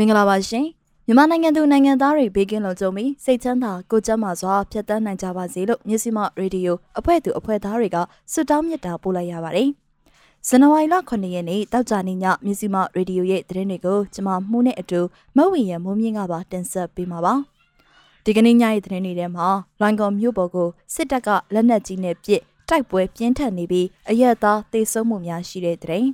မင်္ဂလာပါရှင်မြန်မာနိုင်ငံသူနိုင်ငံသားတွေဘေးကင်းလုံခြုံပြီးစိတ်ချမ်းသာကိုယ်ကျန်းမာစွာဖြတ်သန်းနိုင်ကြပါစေလို့မြစီမရေဒီယိုအဖွဲ့သူအဖွဲ့သားတွေကဆုတောင်းမေတ္တာပို့လိုက်ရပါတယ်ဇန်နဝါရီလ9ရက်နေ့တောက်ကြနေညမြစီမရေဒီယိုရဲ့သတင်းတွေကိုကျွန်မမှုနဲ့အတူမဝီရမိုးမြင့်ကပါတင်ဆက်ပေးမှာပါဒီကနေ့ညရဲ့သတင်းတွေထဲမှာလွိုင်ကော်မြို့ပေါ်ကိုစစ်တပ်ကလက်နက်ကြီးနဲ့ပစ်တိုက်ပွဲပြင်းထန်နေပြီးအရက်သားသေဆုံးမှုများရှိတဲ့တဲ့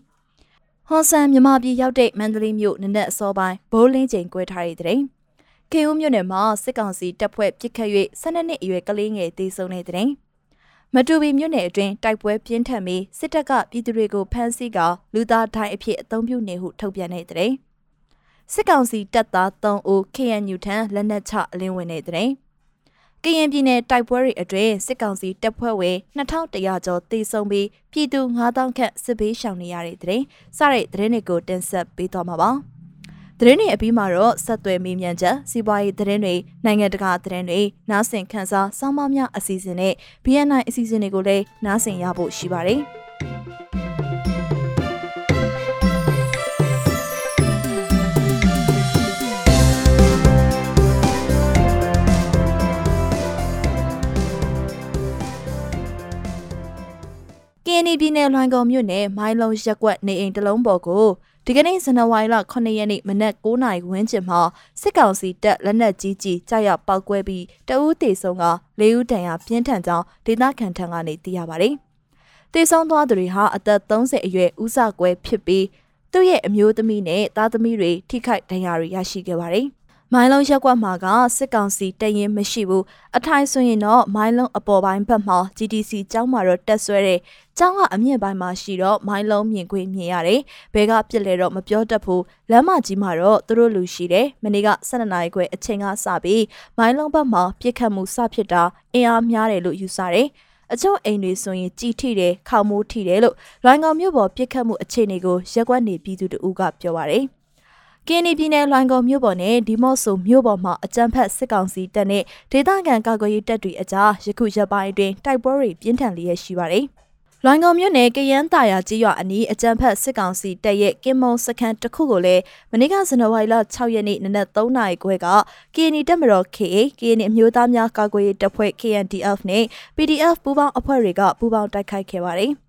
ဟွန်ဆန်မြမပြည်ရောက်တဲ့မန္တလေးမြို့နနက်အစောပိုင်းဘိုးလင်းချိန်ကွဲထားတဲ့တဲ့။ကေဦးမြို့နယ်မှာစစ်ကောင်စီတပ်ဖွဲ့ပစ်ခတ်၍12နှစ်အရွယ်ကလေးငယ်တေဆုံးတဲ့တဲ့။မတူပီမြို့နယ်အတွင်းတိုက်ပွဲပြင်းထန်ပြီးစစ်တပ်ကပြည်သူတွေကိုဖမ်းဆီးကလူသားတိုင်းအဖြစ်အသုံးပြုနေဟုထုတ်ပြန်တဲ့တဲ့။စစ်ကောင်စီတပ်သား3ဦး KNU ထံလက်နက်ချအလင်းဝင်တဲ့တဲ့။ ကရင်ပြည်နယ်တိုက်ပွဲတွေအတွင်းစစ်ကောင်စီတပ်ဖွဲ့ဝင်2100ကျော်သေဆုံးပြီးပြည်သူ9000ခန့်စစ်ဘေးရှောင်နေရတဲ့တဲ့စတဲ့သတင်းတွေကိုတင်ဆက်ပေးသွားမှာပါ။သတင်းတွေအပြီးမှာတော့ဆက်သွယ်မေးမြန်းချက်စီးပွားရေးသတင်းတွေနိုင်ငံတကာသတင်းတွေနားဆင်ခန်းစားစောင်းမများအစီအစဉ်နဲ့ BNI အစီအစဉ်တွေကိုလည်းနားဆင်ရဖို့ရှိပါတယ်။ ကရင်ပြည်နယ်လွိုင်ကော်မြို့နယ်မိုင်းလုံးရက်ကွက်နေအိမ်တလုံးပေါ်ကိုဒီကနေ့ဇန်နဝါရီလ9ရက်နေ့မနက်9:00နာရီဝန်းကျင်မှာစစ်ကောင်စီတပ်လက်နက်ကြီးကြီးကြောက်ရပောက်ကွဲပြီးတအူးတေဆုံးက၄ဦးတန်ရာပြင်းထန်ကြောင်းဒေသခံထံကနေသိရပါတယ်။တေဆုံးသွားသူတွေဟာအသက်30အရွယ်ဦးစကွဲဖြစ်ပြီးသူ့ရဲ့အမျိုးသမီးနဲ့သားသမီးတွေထိခိုက်ဒဏ်ရာတွေရရှိခဲ့ပါတယ်။ မိုင်းလုံးရက်ကွက်မှာကစစ်ကောင်စီတရင်မရှိဘူးအထိုင်ဆိုရင်တော့မိုင်းလုံးအပေါ်ပိုင်းဘက်မှာ GDC ကျောင်းမှာတော့တက်ဆွဲတဲ့ကျောင်းကအမြင့်ပိုင်းမှာရှိတော့မိုင်းလုံးမြင်ခွင့်မြင်ရတယ်ဘဲကပြစ်လဲတော့မပြောတတ်ဘူးလမ်းမကြီးမှာတော့သူတို့လူရှိတယ်မနေ့က12နာရီခွဲအချိန်ကစပြီးမိုင်းလုံးဘက်မှာပြစ်ခတ်မှုစဖြစ်တာအင်အားများတယ်လို့ယူဆတယ်အချို့အိမ်တွေဆိုရင်ကြီးထိတယ်ခေါမိုးထိတယ်လို့လွိုင်းကောင်မြို့ပေါ်ပြစ်ခတ်မှုအခြေအနေကိုရက်ကွက်နေပြည်သူတို့ကပြောပါရယ် ကင်းနီပြည်နယ်လွိုင်ကော်မြို့ပေါ်နဲ့ဒီမော့ဆိုမြို့ပေါ်မှာအကြမ်းဖက်စစ်ကောင်စီတပ်နဲ့ဒေသခံကာကွယ်ရေးတပ်တွေအကြားယခုရက်ပိုင်းအတွင်းတိုက်ပွဲတွေပြင်းထန်လျက်ရှိပါတယ်။လွိုင်ကော်မြို့နယ်ကရန်တာယာကြီးရွာအနီးအကြမ်းဖက်စစ်ကောင်စီတပ်ရဲ့ကင်မုံစခန်းတစ်ခုကိုလည်းမနေ့ကဇန်နဝါရီလ6ရက်နေ့နနက်3နာရီခွဲက KNI တပ်မတော် KA KNI အမျိုးသားများကာကွယ်ရေးတပ်ဖွဲ့ KNDF နဲ့ PDF ပူးပေါင်းအဖွဲ့တွေကပူးပေါင်းတိုက်ခိုက်ခဲ့ပါတယ်။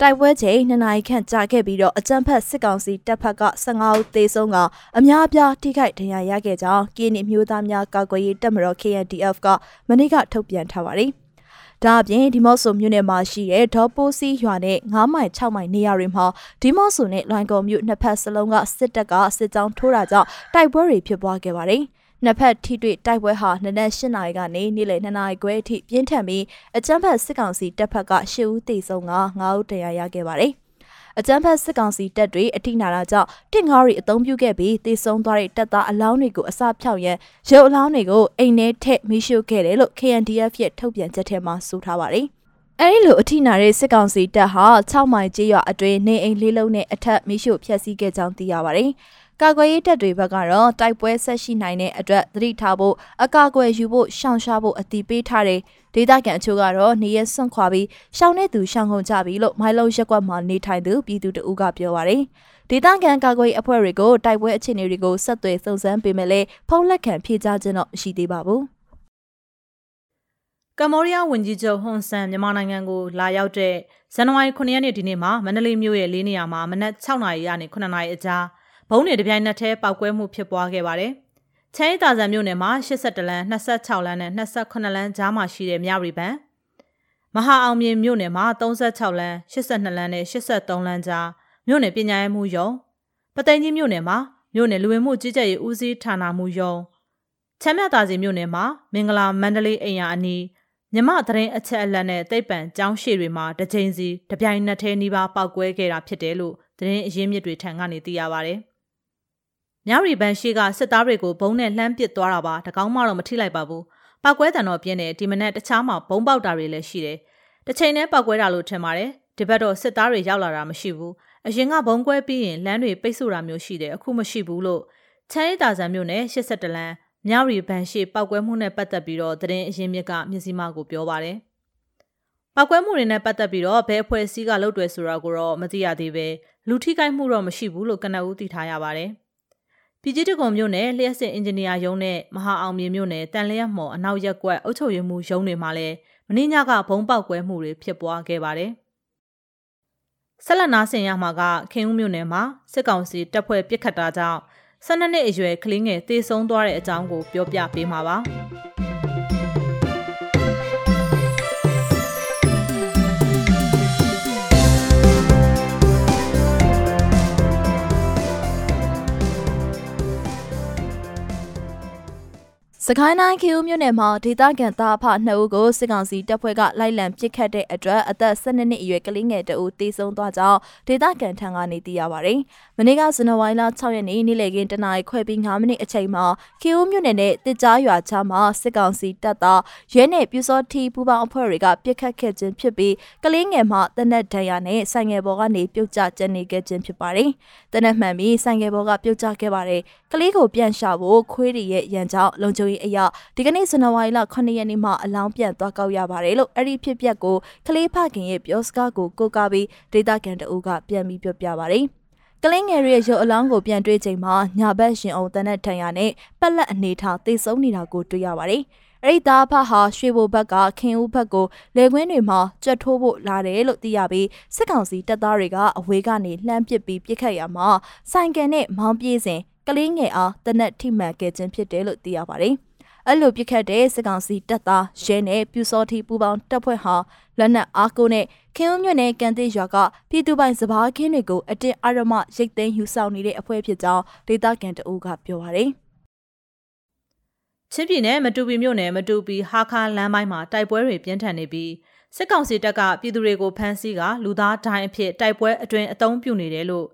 တိုက်ပွဲချိန်2နာရီခန့်ကြာခဲ့ပြီးတော့အကြမ်းဖက်စစ်ကောင်စီတပ်ဖက်က15ဦးသေဆုံးကအများအပြားထိခိုက်ဒဏ်ရာရခဲ့ကြောင်းကင်းနီမျိုးသားများကာကွယ်ရေးတပ်မတော် KNDF ကမနေ့ကထုတ်ပြန်ထားပါတယ်။ဒါအပြင်ဒီမော့ဆိုမြို့နယ်မှာရှိတဲ့ဒေါ်ပိုးစီရွာနဲ့9မိုင်6မိုင်နေရာတွေမှာဒီမော့ဆိုနဲ့လွိုင်ကော်မြို့နှစ်ဖက်စလုံးကစစ်တပ်ကစစ်ကြောင်းထိုးတာကြောင့်တိုက်ပွဲတွေဖြစ်ပွားခဲ့ပါတယ်။ နှစ်ဖက်ထိတွေ့တိုက်ပွဲဟာနနက်၈နာရီကနေနေ့လယ်၂နာရီခွဲအထိပြင်းထန်ပြီးအကြမ်းဖက်စစ်ကောင်စီတပ်ဖက်က၈ဦးသေဆုံးက9ဦးတရားရခဲ့ပါတယ်။အကြမ်းဖက်စစ်ကောင်စီတပ်တွေအထိနာတာကြောင့်တစ်ငါးရီအုံပြုခဲ့ပြီးတေဆုံးသွားတဲ့တပ်သားအလောင်းတွေကိုအစဖြောက်ရန်ရုပ်အလောင်းတွေကိုအိမ်ထဲထည့်မိရှုခဲ့တယ်လို့ KNDF ရဲ့ထုတ်ပြန်ချက်ထဲမှာဆိုထားပါတယ်။အဲဒီလိုအထိနာတဲ့စစ်ကောင်စီတပ်ဟာ6မိုင်ကျေးရွာအတွင်းနေအိမ်လေးလုံးနဲ့အထက်မိရှုဖျက်ဆီးခဲ့ကြောင်းသိရပါတယ်။ ကာကွယ်ရေးတပ်တွေဘက်ကတော့တိုက်ပွဲဆက်ရှိနိုင်တဲ့အတွက်သတိထားဖို့အကာအကွယ်ယူဖို့ရှောင်ရှားဖို့အတိပေးထားတယ်ဒေသခံအချို့ကတော့နေရဆွန့်ခွာပြီးရှောင်နေသူရှောင်ကုန်ကြပြီလို့မိုင်းလုံးရက်ကွက်မှာနေထိုင်သူပြည်သူတအူးကပြောပါရယ်ဒေသခံကာကွယ်အဖွဲ့တွေကိုတိုက်ပွဲအခြေအနေတွေကိုဆက်သွယ်စုံစမ်းပေးမယ်လေဖုံးလက်ခံဖြေကြားခြင်းတော့မရှိသေးပါဘူးကမ္ဘောဒီးယားဝန်ကြီးချုပ်ဟွန်ဆန်မြန်မာနိုင်ငံကိုလာရောက်တဲ့ဇန်နဝါရီ9ရက်နေ့ဒီနေ့မှာမန္တလေးမြို့ရဲ့လေးနေရာမှာမနက်6နာရီကနေ9နာရီအကြား ဘုံတွေတပြိုင်နက်တည်းပောက်ကွဲမှုဖြစ်ပွားခဲ့ပါတယ်။ချမ်းရီတာဇန်မြို့နယ်မှာ82လမ်း26လမ်းနဲ့28လမ်းကြားမှာရှိတဲ့မြရီဘန်မဟာအောင်မြင်မြို့နယ်မှာ36လမ်း82လမ်းနဲ့83လမ်းကြားမြို့နယ်ပညာရေးမှုယုံပသိမ်ကြီးမြို့နယ်မှာမြို့နယ်လူဝင်မှုကြီးကြပ်ရေးဦးစီးဌာနမှုယုံချမ်းမြတာစီမြို့နယ်မှာမင်္ဂလာမန္တလေးအိမ်ယာအနီးမြမသတင်းအချက်အလက်နဲ့တိတ်ပံကျောင်းရှိတွေမှာတစ်ချိန်စီတပြိုင်နက်တည်းနှီးပါပောက်ကွဲခဲ့တာဖြစ်တယ်လို့သတင်းအရင်းမြစ်တွေထံကနေသိရပါဗျ။ မြရီဘန်ရှိကစစ်သားတွေကိုဘုံနဲ့လှမ်းပစ်သွားတာပါတကောင်းမှတော့မထိလိုက်ပါဘူးပောက်ကွဲတံတော့ပြင်းတယ်ဒီမနက်တခြားမှာဘုံပေါက်တာတွေလည်းရှိတယ်တစ်ချိန်နဲ့ပောက်ကွဲတာလို့ထင်ပါတယ်ဒီဘက်တော့စစ်သားတွေရောက်လာတာမရှိဘူးအရင်ကဘုံကွဲပြီးရင်လမ်းတွေပိတ်ဆို့တာမျိုးရှိတယ်အခုမရှိဘူးလို့ချမ်းရည်တာဆန်မြို့နယ်82လမ်းမြရီဘန်ရှိပောက်ကွဲမှုနဲ့ပတ်သက်ပြီးတော့သတင်းအရင်းမြစ်ကမျက်စိမှကိုပြောပါတယ်ပောက်ကွဲမှုတွေနဲ့ပတ်သက်ပြီးတော့ဘယ်အဖွဲ့အစည်းကလုပ်တယ်ဆိုတာကိုတော့မသိရသေးပဲလူထိခိုက်မှုတော့မရှိဘူးလို့ကနအူးသိထားရပါတယ်။ ပြည်ကြီးတကုံမြို့နယ်လျှက်စစ်အင်ဂျင်နီယာရုံးနဲ့မဟာအောင်မြေမြို့နယ်တန်လျက်မော်အနောက်ရက်ကွက်အုပ်ချုပ်ရေးမှူးရုံးတွေမှာလည်းမင်းညကဘုံပေါက်ကွဲမှုတွေဖြစ်ပွားခဲ့ပါတယ်။ဆက်လက်နာဆင်ရမှာကခင်ဦးမြို့နယ်မှာစစ်ကောင်စီတပ်ဖွဲ့ပစ်ခတ်တာကြောင့်12နှစ်အရွယ်ကလေးငယ်တေဆုံးသွားတဲ့အကြောင်းကိုပြောပြပေးမှာပါ။ စကိုင်းတိုင်းခေဦးမြို့နယ်မှာဒေသခံသားအဖနှစ်ဦးကိုစစ်ကောင်စီတပ်ဖွဲ့ကလိုက်လံပစ်ခတ်တဲ့အတွက်အသက်12နှစ်အရွယ်ကလေးငယ်တဦးတေဆုံးသွားကြောင်းဒေသခံထံကနေသိရပါတယ်။မနေ့ကဇန်နဝါရီလ6ရက်နေ့နေ့လည်ခင်းတနာရီခွဲပြီး9မိနစ်အချိန်မှာခေဦးမြို့နယ်နဲ့တစ်ကြားရွာချားမှာစစ်ကောင်စီတပ်သားရဲနဲ့ပြူစောထီပူပေါင်းအဖွဲ့တွေကပစ်ခတ်ခဲ့ခြင်းဖြစ်ပြီးကလေးငယ်မှတနက်ဒဏ်ရာနဲ့ဆိုင်ငယ်ပေါ်ကနေပြုတ်ကျကျနေခဲ့ခြင်းဖြစ်ပါတယ်။တနက်မှန်ပြီးဆိုင်ငယ်ပေါ်ကပြုတ်ကျခဲ့ပါတယ်။ကလေးကိုပြန်ရှာဖို့ခွေးတွေရဲ့ရန်ကြောင့်လုံခြုံရေးအရာဒီကနေ့ဇန်နဝါရီလ9ရက်နေ့မှာအလောင်းပြန်သွားကောက်ရပါတယ်လို့အဲ့ဒီဖြစ်ပျက်ကိုကလေးဖခင်ရဲ့ပြောစကားကိုကိုးကားပြီးဒေတာကန်တအူးကပြန်ပြီးပြောပြပါတယ်ကလင်းငယ်ရဲ့ရုပ်အလောင်းကိုပြန်တွေ့ချိန်မှာညာဘက်ရှင်အောင်တန်းတဲ့ထံရနဲ့ပက်လက်အနေထားသိဆုံးနေတာကိုတွေ့ရပါတယ်။အဲ့ဒီသားဖဟာရွှေဘိုဘက်ကခင်ဦးဘက်ကိုလေကွင်းတွေမှာကြက်ထိုးဖို့လာတယ်လို့သိရပြီးစစ်ကောင်စီတပ်သားတွေကအဝေးကနေလှမ်းပစ်ပြီးပြစ်ခတ်ရမှာဆိုင်ကယ်နဲ့မောင်းပြေးစဉ်ကလေးငယ်အားတနက်ထိမှန်ခဲ့ခြင်းဖြစ်တယ်လို့သိရပါတယ်။ အဲ့လိုပြစ်ခတ်တဲ့စစ်ကောင်စီတပ်သားရဲနဲ့ပြူစောထီပူပေါင်းတပ်ဖွဲ့ဟာလက်နက်အားကိုနဲ့ခင်းဦးမြို့နယ်ကန်တိရွာကပြည်သူပိုင်စပားခင်းတွေကိုအတင်းအရမရိတ်သိမ်းယူဆောင်နေတဲ့အဖွဲ့ဖြစ်ကြောင်းဒေသခံတအုပ်ကပြောပါတယ်ချင်းပြည်နယ်မတူပီမြို့နယ်မတူပီဟာခါလမ်းပိုင်းမှာတိုက်ပွဲတွေပြင်းထန်နေပြီးစစ်ကောင်စီတပ်ကပြည်သူတွေကိုဖမ်းဆီးကလူသားဒိုင်းအဖြစ်တိုက်ပွဲအတွင်အုံပြုနေတယ်လို့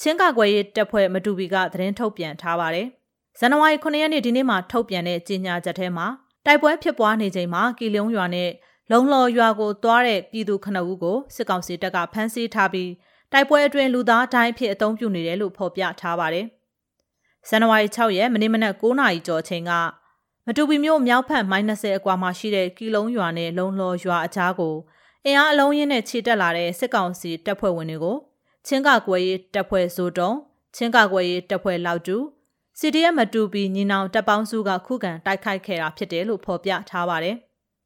ချင်းကကွယ်ရေးတပ်ဖွဲ့မတူပီကသတင်းထုတ်ပြန်ထားပါတယ်။ ဇန်နဝါရီ9ရက်နေ့ဒီနေ့မှာထုတ်ပြန်တဲ့ကြေညာချက်ထဲမှာတိုက်ပွဲဖြစ်ပွားနေချိန်မှာကီလုံရွာနဲ့လုံလော်ရွာကိုသွားတဲ့ပြည်သူခဏဦးကိုစစ်ကောင်စီတပ်ကဖမ်းဆီးထားပြီးတိုက်ပွဲအတွင်းလူသားတိုင်းဖြစ်အုံပြုနေတယ်လို့ဖော်ပြထားပါတယ်။ဇန်နဝါရီ6ရက်မနေ့မနက်9နာရီကျော်ချိန်ကမတူပီမြို့မြောက်ဖက်မိုင်း20အကွာမှာရှိတဲ့ကီလုံရွာနဲ့လုံလော်ရွာအကြားကိုအင်အားအလုံးရင်းနဲ့ခြေတက်လာတဲ့စစ်ကောင်စီတပ်ဖွဲ့ဝင်တွေကိုချင်းကကွယ်ရေးတပ်ဖွဲ့ဇိုတုံချင်းကကွယ်ရေးတပ်ဖွဲ့လောက်တူ CDF မတူပြီးညီနောင်တပ်ပေါင်းစုကခုခံတိုက်ခိုက်ခဲ့တာဖြစ်တယ်လို့ဖော်ပြထားပါတယ်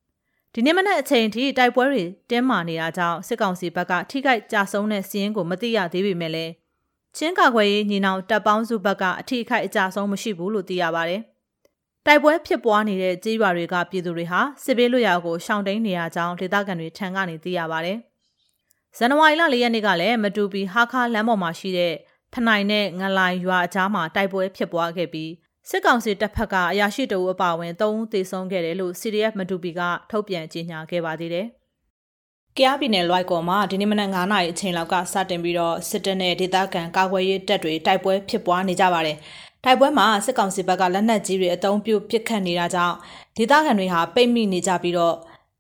။ဒီနေ့မနက်အချိန်ထိတိုက်ပွဲတွေတင်းမာနေတာကြောင့်စစ်ကောင်စီဘက်ကထိခိုက်ကြဆုံးတဲ့စီးရင်ကိုမသိရသေးပေမဲ့လည်းချင်းကာခွေရေးညီနောင်တပ်ပေါင်းစုဘက်ကအထိခိုက်အကြဆုံးမရှိဘူးလို့သိရပါတယ်။တိုက်ပွဲဖြစ်ပွားနေတဲ့ကြေးရွာတွေကပြည်သူတွေဟာစစ်ဘေးလွတ်ရာကိုရှောင်တိန်နေရကြောင်းဒေသခံတွေထံကနေသိရပါတယ်။ဇန်နဝါရီလ၄ရက်နေ့ကလည်းမတူပီဟာခါလမ်းပေါ်မှာရှိတဲ့ ဖနိုင်နဲ့ငလိုင်ရွာအကြားမှာတိုက်ပွဲဖြစ်ပွားခဲ့ပြီးစစ်ကောင်စီတပ်ဖက်ကအရာရှိတအုပ်အပါအဝင်၃ဦးသေဆုံးခဲ့တယ်လို့ CDF မတူပီကထုတ်ပြန်ကြေညာခဲ့ပါသေးတယ်။ကြားပြည်နယ်လွိုက်ကော်မှာဒီနေ့မနက်9:00နာရီအချိန်လောက်ကစတင်ပြီးတော့စစ်တပ်နဲ့ဒေသခံကာကွယ်ရေးတပ်တွေတိုက်ပွဲဖြစ်ပွားနေကြပါတယ်။တိုက်ပွဲမှာစစ်ကောင်စီဘက်ကလက်နက်ကြီးတွေအုံပြုပစ်ခတ်နေတာကြောင့်ဒေသခံတွေဟာပိတ်မိနေကြပြီးတော့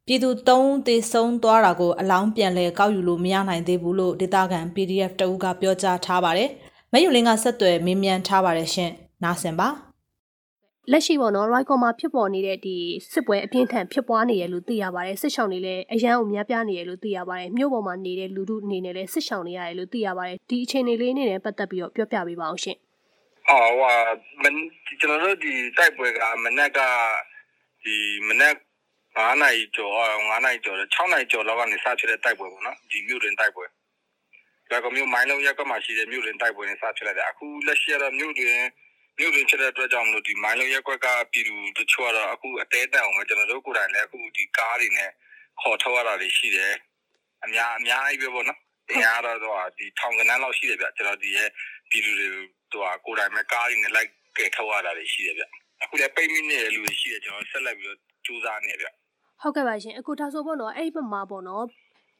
ပြည်သူ၃ဦးသေဆုံးသွားတာကိုအလောင်းပြန်လဲကောက်ယူလို့မရနိုင်သေးဘူးလို့ဒေသခံ PDF တအုပ်ကပြောကြားထားပါတယ်။ မယူလင်းကဆက်သွယ်မင်းမြန်ထားပါတယ်ရှင်။နားဆင်ပါ။လက်ရှိပေါ့နော် Roycom မှာဖြစ်ပေါ်နေတဲ့ဒီစစ်ပွဲအပြင်းထန်ဖြစ်ပွားနေရလို့သိရပါတယ်စစ်ဆောင်တွေလည်းအရန်ကိုများပြားနေရလို့သိရပါတယ်မြို့ပေါ်မှာနေတဲ့လူထုအနေနဲ့လည်းစစ်ဆောင်နေရတယ်လို့သိရပါတယ်ဒီအခြေအနေလေးနဲ့ပတ်သက်ပြီးတော့ပြောပြပေးပါအောင်ရှင်အော်ဟိုမန်ကျွန်တော်တို့ဒီတိုက်ပွဲကမနက်ကဒီမနက်9နိုင်ကျော်9နိုင်ကျော်6နိုင်ကျော်လောက်ကနေစဖြစ်တဲ့တိုက်ပွဲပေါ့နော်ဒီမြို့တွင်တိုက်ပွဲ ဒါကမြို့မိုင်းလုံးရက်ကမှရှိတဲ့မြို့တွင်တိုက်ပွဲနဲ့စဖြစ်လိုက်တယ်အခုလက်ရှိကတော့မြို့တွင်မြို့တွင်ဖြစ်တဲ့အတွက်ကြောင့်မလို့ဒီမိုင်းလုံးရက်ကွက်ကပြည်သူတချို့ကတော့အခုအသေးတန်အောင်ပဲကျွန်တော်တို့ကိုယ်တိုင်လည်းအခုဒီကားတွေနဲ့ခေါ်ထုတ်ရတာတွေရှိတယ်အများအများကြီးပဲပေါ့နော်တရားတော့ဒီထောင်ကနန်းလောက်ရှိတယ်ဗျကျွန်တော်ဒီရဲ့ပြည်သူတွေဟိုကိုယ်တိုင်ပဲကားတွေနဲ့လိုက်ကဲထုတ်ရတာတွေရှိတယ်ဗျအခုလည်းပိတ်မိနေတယ်လူတွေရှိတယ်ကျွန်တော်ဆက်လက်ပြီးတော့စူးစမ်းနေဗျဟုတ်ကဲ့ပါရှင်အခုဒါဆိုပေါ့နော်အဲ့ဒီဘက်မှာပေါ့နော်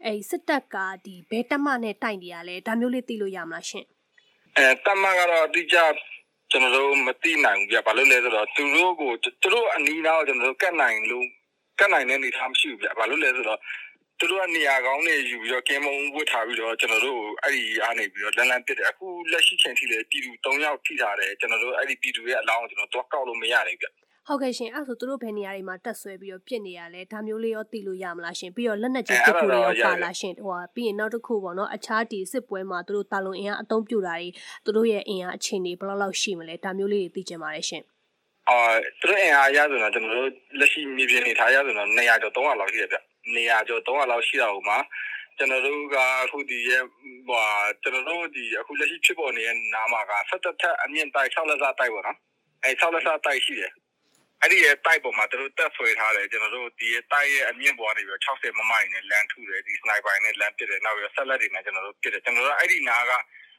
အဲ့စစ်တပ်ကဒီဘဲတက်မနဲ့တိုက်နေရလဲဒါမျိုးလေးသိလို့ရမလားရှင်အဲတက်မကတော့အတိအကျကျွန်တော်တို့မသိနိုင်ဘူးဗျဘာလို့လဲဆိုတော့သူတို့ကိုသူတို့အနီးနားကိုကျွန်တော်တို့ကတ်နိုင်လို့ကတ်နိုင်တဲ့အနေအထားမရှိဘူးဗျဘာလို့လဲဆိုတော့သူတို့ကနေရာကောင်းနေယူပြီးတော့ကင်းမုံဝတ်ထားပြီးတော့ကျွန်တော်တို့အဲ့ဒီအားနေပြီးတော့လန်လန်ပစ်တယ်အခုလက်ရှိချိန်ထိလည်းပြည်သူ၃ယောက်ထိထားတယ်ကျွန်တော်တို့အဲ့ဒီပြည်သူရဲ့အလောင်းကိုကျွန်တော်တော့ကောက်လို့မရနိုင်ဗျ ဟုတ်ကဲ့ရှင်အဲ့ဆိုသူတို့ဘယ်နေရာတွေမှာတက်ဆွဲပြီးတော့ပြစ်နေရလဲဒါမျိုးလေးရောသိလို့ရမလားရှင်ပြီးတော့လက်နက်ကြီးပစ်ဖို့ရောပါလားရှင်ဟိုပြီးရင်နောက်တစ်ခုပေါ့နော်အခြားဒီစစ်ပွဲမှာသူတို့တာလုံအင်အားအသုံးပြုတာတွေသူတို့ရဲ့အင်အားအခြေအနေဘယ်လောက်လောက်ရှိမလဲဒါမျိုးလေးတွေသိချင်ပါတယ်ရှင်အော်သူတို့အင်အားရဆိုတော့ကျွန်တော်တို့လက်ရှိမြေပြင်နေထားရဆိုတော့200ကျော်300လောက်ရှိတယ်ဗျ200ကျော်300လောက်ရှိတာဟိုမှာကျွန်တော်တို့ကအခုဒီရဲ့ဟိုကျွန်တော်တို့ဒီအခုလက်ရှိဖြစ်ပေါ်နေတဲ့နားမှာကဆက်တက်ထက်အမြင့်တိုက်6လက်စတိုက်ပေါ့နော်အဲ6လက်စတိုက်ရှိတယ် အဲ့ဒီရဲ့တိုက်ပေါ်မှာသူတို့တက်ဆွဲထားတယ်ကျွန်တော်တို့ဒီရဲ့တိုက်ရဲ့အမြင့်ပေါ်နေပြီး60မမိုင်နဲ့လမ်းထုတယ်ဒီစနိုက်ပါနဲ့လမ်းပစ်တယ်နောက်ပြီးဆက်လက်တွေနဲ့ကျွန်တော်တို့ပစ်တယ်ကျွန်တော်တို့အဲ့ဒီနားက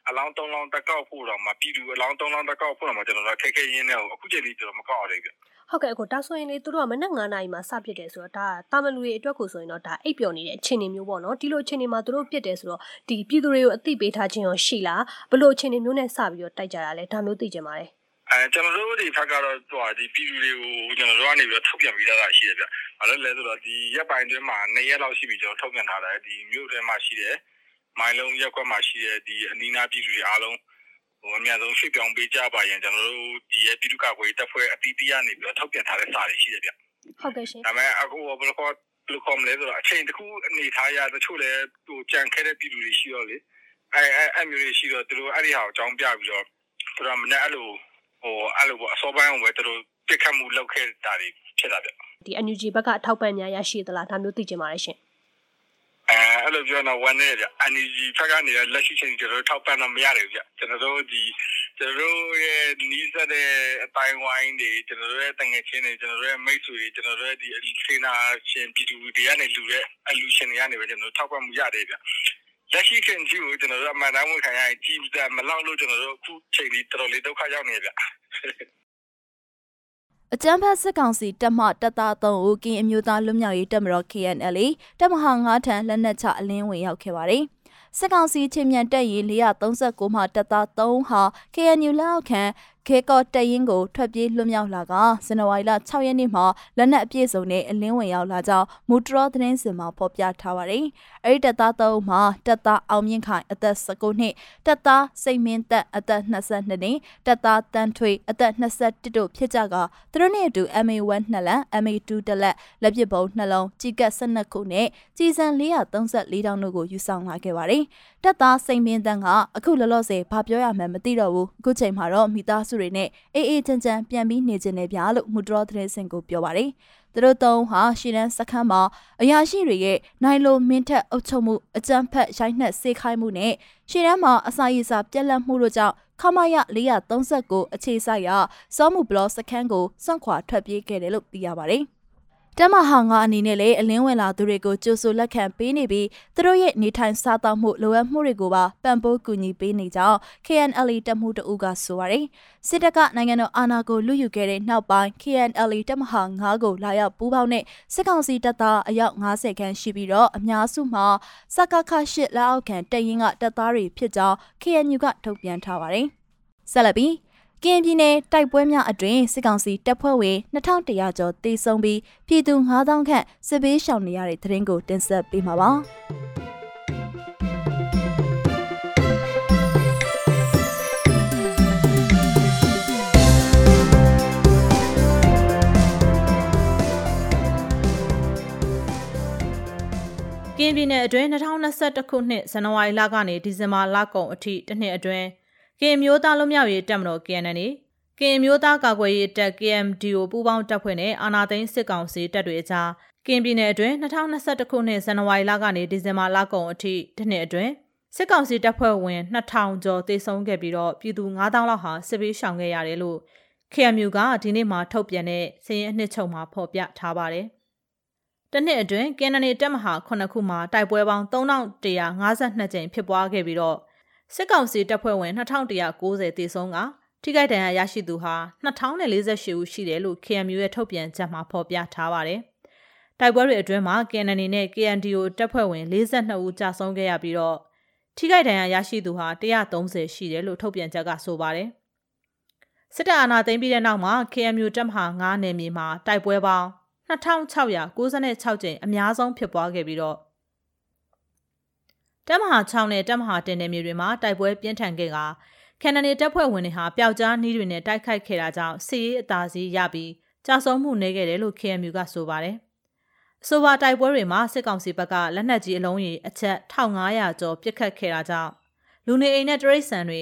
အလောင်း၃လောင်းတက်ကောက်ဖို့တော့မှပြည်သူအလောင်း၃လောင်းတက်ကောက်ဖို့တော့မှကျွန်တော်တို့ခက်ခဲရင်းနဲ့အခုချိန်ကြီးကျွန်တော်မကောက်အောင်လေပြဟုတ်ကဲ့အခုဒါဆိုရင်လေသူတို့ကမနက်9နာရီမှာစပစ်တယ်ဆိုတော့ဒါတာမလူတွေအတွက်ကိုဆိုရင်တော့ဒါအိပ်ပျော်နေတဲ့အခြေအနေမျိုးပေါ့နော်ဒီလိုအခြေအနေမှာသူတို့ပစ်တယ်ဆိုတော့ဒီပြည်သူတွေကိုအသိပေးထားခြင်းရောရှိလားဘလို့အခြေအနေမျိုးနဲ့စပြီးတော့တိုက်ကြတာလဲဒါမျိုးသိကြပါတယ် အဲကျွန်တော်တို့ဒီဖက်ကတော့ဟိုဒီပြည်သူတွေကိုကျွန်တော်တို့ကနေပြီးထုတ်ပြန်ပြီးသားရှိတယ်ဗျ။ဘာလို့လဲဆိုတော့ဒီရက်ပိုင်းတွင်းမှာ၂ရက်လောက်ရှိပြီကျွန်တော်ထုတ်ပြန်ထားတယ်ဒီမြို့ထဲမှာရှိတယ်။မိုင်းလုံးရက်ကွက်မှာရှိတဲ့ဒီအနီးနားပြည်သူတွေအားလုံးဟိုအများဆုံးရွှေ့ပြောင်းပေးကြပါရင်ကျွန်တော်တို့ဒီရဲ့ပြည်သူ့ကာကွယ်တပ်ဖွဲ့အတီးတီးကနေပြီးတော့ထုတ်ပြန်ထားတဲ့စာတွေရှိတယ်ဗျ။ဟုတ်ကဲ့ရှင်။ဒါပေမဲ့အခုဘယ်လိုခေါ်ဘယ်လိုခေါ်မလဲဆိုတော့အချိန်တစ်ခုအနေထားရတချို့လည်းဟိုကြံခဲ့တဲ့ပြည်သူတွေရှိတော့လေအဲအဲအမျိုးတွေရှိတော့သူတို့အဲ့ဒီဟာကိုအကြောင်းပြပြီးတော့သူတို့ကမနေ့အဲ့လို ဟိုအဲ့လိုပေါ့အစောပိုင်းအောင်ပဲသူတို့ပြစ်ခတ်မှုလုပ်ခဲ့တာတွေဖြစ်တာဗျဒီ NUG ဘက်ကအထောက်ပံ့များရရှိသလားဒါမျိုးသိချင်ပါတယ်ရှင်အဲအဲ့လိုပြောတော့ဝန်နေကြ NUG ဘက်ကနေလက်ရှိချိန်ကျွန်တော်တို့ထောက်ပံ့တော့မရတယ်ဗျကျွန်တော်တို့ဒီကျွန်တော်တို့ရဲ့နီးစပ်တဲ့အတိုင်းဝိုင်းတွေကျွန်တော်တို့ရဲ့တငယ်ချင်းတွေကျွန်တော်တို့ရဲ့မိတ်ဆွေတွေကျွန်တော်တို့ရဲ့ဒီစေနာရှင်ပြည်သူတွေကနေလူတဲ့အလူရှင်တွေကနေပဲကျွန်တော်တို့ထောက်ပံ့မှုရတယ်ဗျ လက်ရှိခင်ကြီးကိုကျွန်တော်တို့အမှန်တမ်းဝင်ခံရရင်ကြီးတယ်မလောက်လို့ကျွန်တော်တို့အခုချိန်ကြီးတော်တော်လေးဒုက္ခရောက်နေကြဗျအကြမ်းဖက်စစ်ကောင်စီတပ်မတပ်သား3ဦးကင်းအမျိုးသားလွတ်မြောက်ရေးတပ်မတော် KNL တပ်မဟာ9ထံလက်နက်ချအလင်းဝင်ရောက်ခဲ့ပါတယ်။စစ်ကောင်စီချင်းမြန်တပ်ရေး439မှတပ်သား3ဦးဟာ KNU လက်အောက်ခံခဲကော့တရင်ကိုထွက်ပြေးလွတ်မြောက်လာကဇန်နဝါရီလ6ရက်နေ့မှာလက်နက်အပြည့်စုံနဲ့အလင်းဝင်ရောက်လာကြောင်းမူတရောသတင်းစင်မှာဖော်ပြထားပါတယ်။ အဲဒီတပ်သားသုံးမှာတပ်သားအောင်မြင့်ခိုင်အသက်19နှစ်တပ်သားစိတ်မင်းသက်အသက်22နှစ်တပ်သားတန်းထွေအသက်21တို့ဖြစ်ကြကသူတို့နဲ့အတူ MA1 နှစ်လက် MA2 တစ်လက်လက်ပစ်ဗုံးနှလုံးကြီးကပ်12ခုနဲ့ကြီးစံ434တောင်းတို့ကိုယူဆောင်လာခဲ့ပါတယ်။တပ်သားစိတ်မင်းသက်ကအခုလောလောဆယ်ဘာပြောရမှန်းမသိတော့ဘူးအခုချိန်မှာတော့မိသားစုတွေနဲ့အေးအေးချမ်းချမ်းပြန်ပြီးနေကျင်နေပြလို့မူတရောသတင်းစင်ကိုပြောပါတယ်။ သူတို့သုံးဟာရှီလန်းစခန်းမှာအရာရှိတွေရဲ့နိုင်လိုမင်းထက်အုပ်ချုပ်မှုအကြမ်းဖက်ရိုက်နှက်စေခိုင်းမှုနဲ့ရှီလန်းမှာအစာရည်စာပြက်လက်မှုတို့ကြောင့်ခမရ439အခြေစိုက်ရစောမှုဘလော့စခန်းကိုစွန့်ခွာထွက်ပြေးခဲ့တယ်လို့သိရပါတယ်။ တမဟာငါအနေနဲ့လည်းအလင်းဝင်လာသူတွေကိုကြိုဆိုလက်ခံပေးနေပြီးသူတို့ရဲ့နေထိုင်စားသောက်မှုလိုအပ်မှုတွေကိုပါပံ့ပိုးကူညီပေးနေကြောင်း KNL တပ်မှုတအုပ်ကဆိုပါတယ်။စစ်တပ်ကနိုင်ငံတော်အာဏာကိုလူယူခဲ့တဲ့နောက်ပိုင်း KNL တပ်မဟာငါကိုလာရောက်ပူးပေါင်းတဲ့စစ်ကောင်စီတပ်သားအယောက်90ခန့်ရှိပြီးတော့အများစုမှာစကခရှစ်လက်အောက်ခံတရင်ကတပ်သားတွေဖြစ်ကြောင်း KNU ကထုတ်ပြန်ထားပါတယ်။ဆက်လက်ပြီး ကရင်ပြည်နယ်တိုက်ပွဲများအတွင်စစ်ကောင်စီတပ်ဖွဲ့ဝင်2100ကျော်တေဆုံးပြီးပြည်သူ9000ခန့်စစ်ဘေးရှောင်နေရတဲ့သတင်းကိုတင်ဆက်ပေးမှာပါ။ကင်းပြည်နယ်အတွင်း2021ခုနှစ်ဇန်နဝါရီလကနေဒီဇင်ဘာလကုန်အထိတစ်နှစ်အတွင်း ကင်မျိုးသားလွတ်မြောက်ရေးတပ်မတော် KNN ကင်မျိုးသားကာကွယ်ရေးတပ် KMDO ပူးပေါင်းတပ်ဖွဲ့နဲ့အာနာသိန်းစစ်ကောင်စီတပ်တွေအကြားကင်ပြည်နယ်အတွင်း2021ခုနှစ်ဇန်နဝါရီလကနေဒီဇင်ဘာလကုန်အထိတစ်နှစ်အတွင်းစစ်ကောင်စီတပ်ဖွဲ့ဝင်2000ကျော်သေဆုံးခဲ့ပြီးတော့ပြည်သူ9000လောက်ဟာစစ်ဘေးရှောင်ခဲ့ရတယ်လို့ KMU ကဒီနေ့မှထုတ်ပြန်တဲ့စည်ရင်အနှစ်ချုပ်မှာဖော်ပြထားပါတယ်။တနှစ်အတွင်းကန်နနီတပ်မဟာ9ခုမှာတိုက်ပွဲပေါင်း3152ကြိမ်ဖြစ်ပွားခဲ့ပြီးတော့ စစ်ကောင်စီတပ်ဖွဲ့ဝင်2190တေဆုံးကထိခိုက်ဒဏ်ရာရရှိသူဟာ2048ဦးရှိတယ်လို့ KMU ရဲ့ထုတ်ပြန်ချက်မှာဖော်ပြထားပါတယ်။တိုက်ပွဲတွေအတွင်းမှာ KNN နဲ့ KNDO တပ်ဖွဲ့ဝင်42ဦးကြာဆုံးခဲ့ရပြီးတော့ထိခိုက်ဒဏ်ရာရရှိသူဟာ130ရှိတယ်လို့ထုတ်ပြန်ချက်ကဆိုပါတယ်။စစ်တပ်အာဏာသိမ်းပြီးတဲ့နောက်မှာ KMU တပ်မဟာ9နယ်မြေမှာတိုက်ပွဲပေါင်း2696ကြိမ်အများဆုံးဖြစ်ပွားခဲ့ပြီးတော့ တပ်မဟာ6နဲ့တပ်မဟာ10နယ်မြေတွေမှာတိုက်ပွဲပြင်းထန်ခဲ့ကကန်နနီတပ်ဖွဲ့ဝင်တွေဟာပျောက်ကြားနှီးတွေနဲ့တိုက်ခိုက်ခဲ့တာကြောင့်စစ်ရေးအသာစီးရပြီးကြာဆုံးမှုနေခဲ့တယ်လို့ KMU ကဆိုပါတယ်။အဆိုပါတိုက်ပွဲတွေမှာစစ်ကောင်စီဘက်ကလက်နက်ကြီးအလုံးကြီးအချက်1500ကျော်ပစ်ခတ်ခဲ့တာကြောင့်လူနေအိမ်နဲ့တရိတ်ဆန်တွေ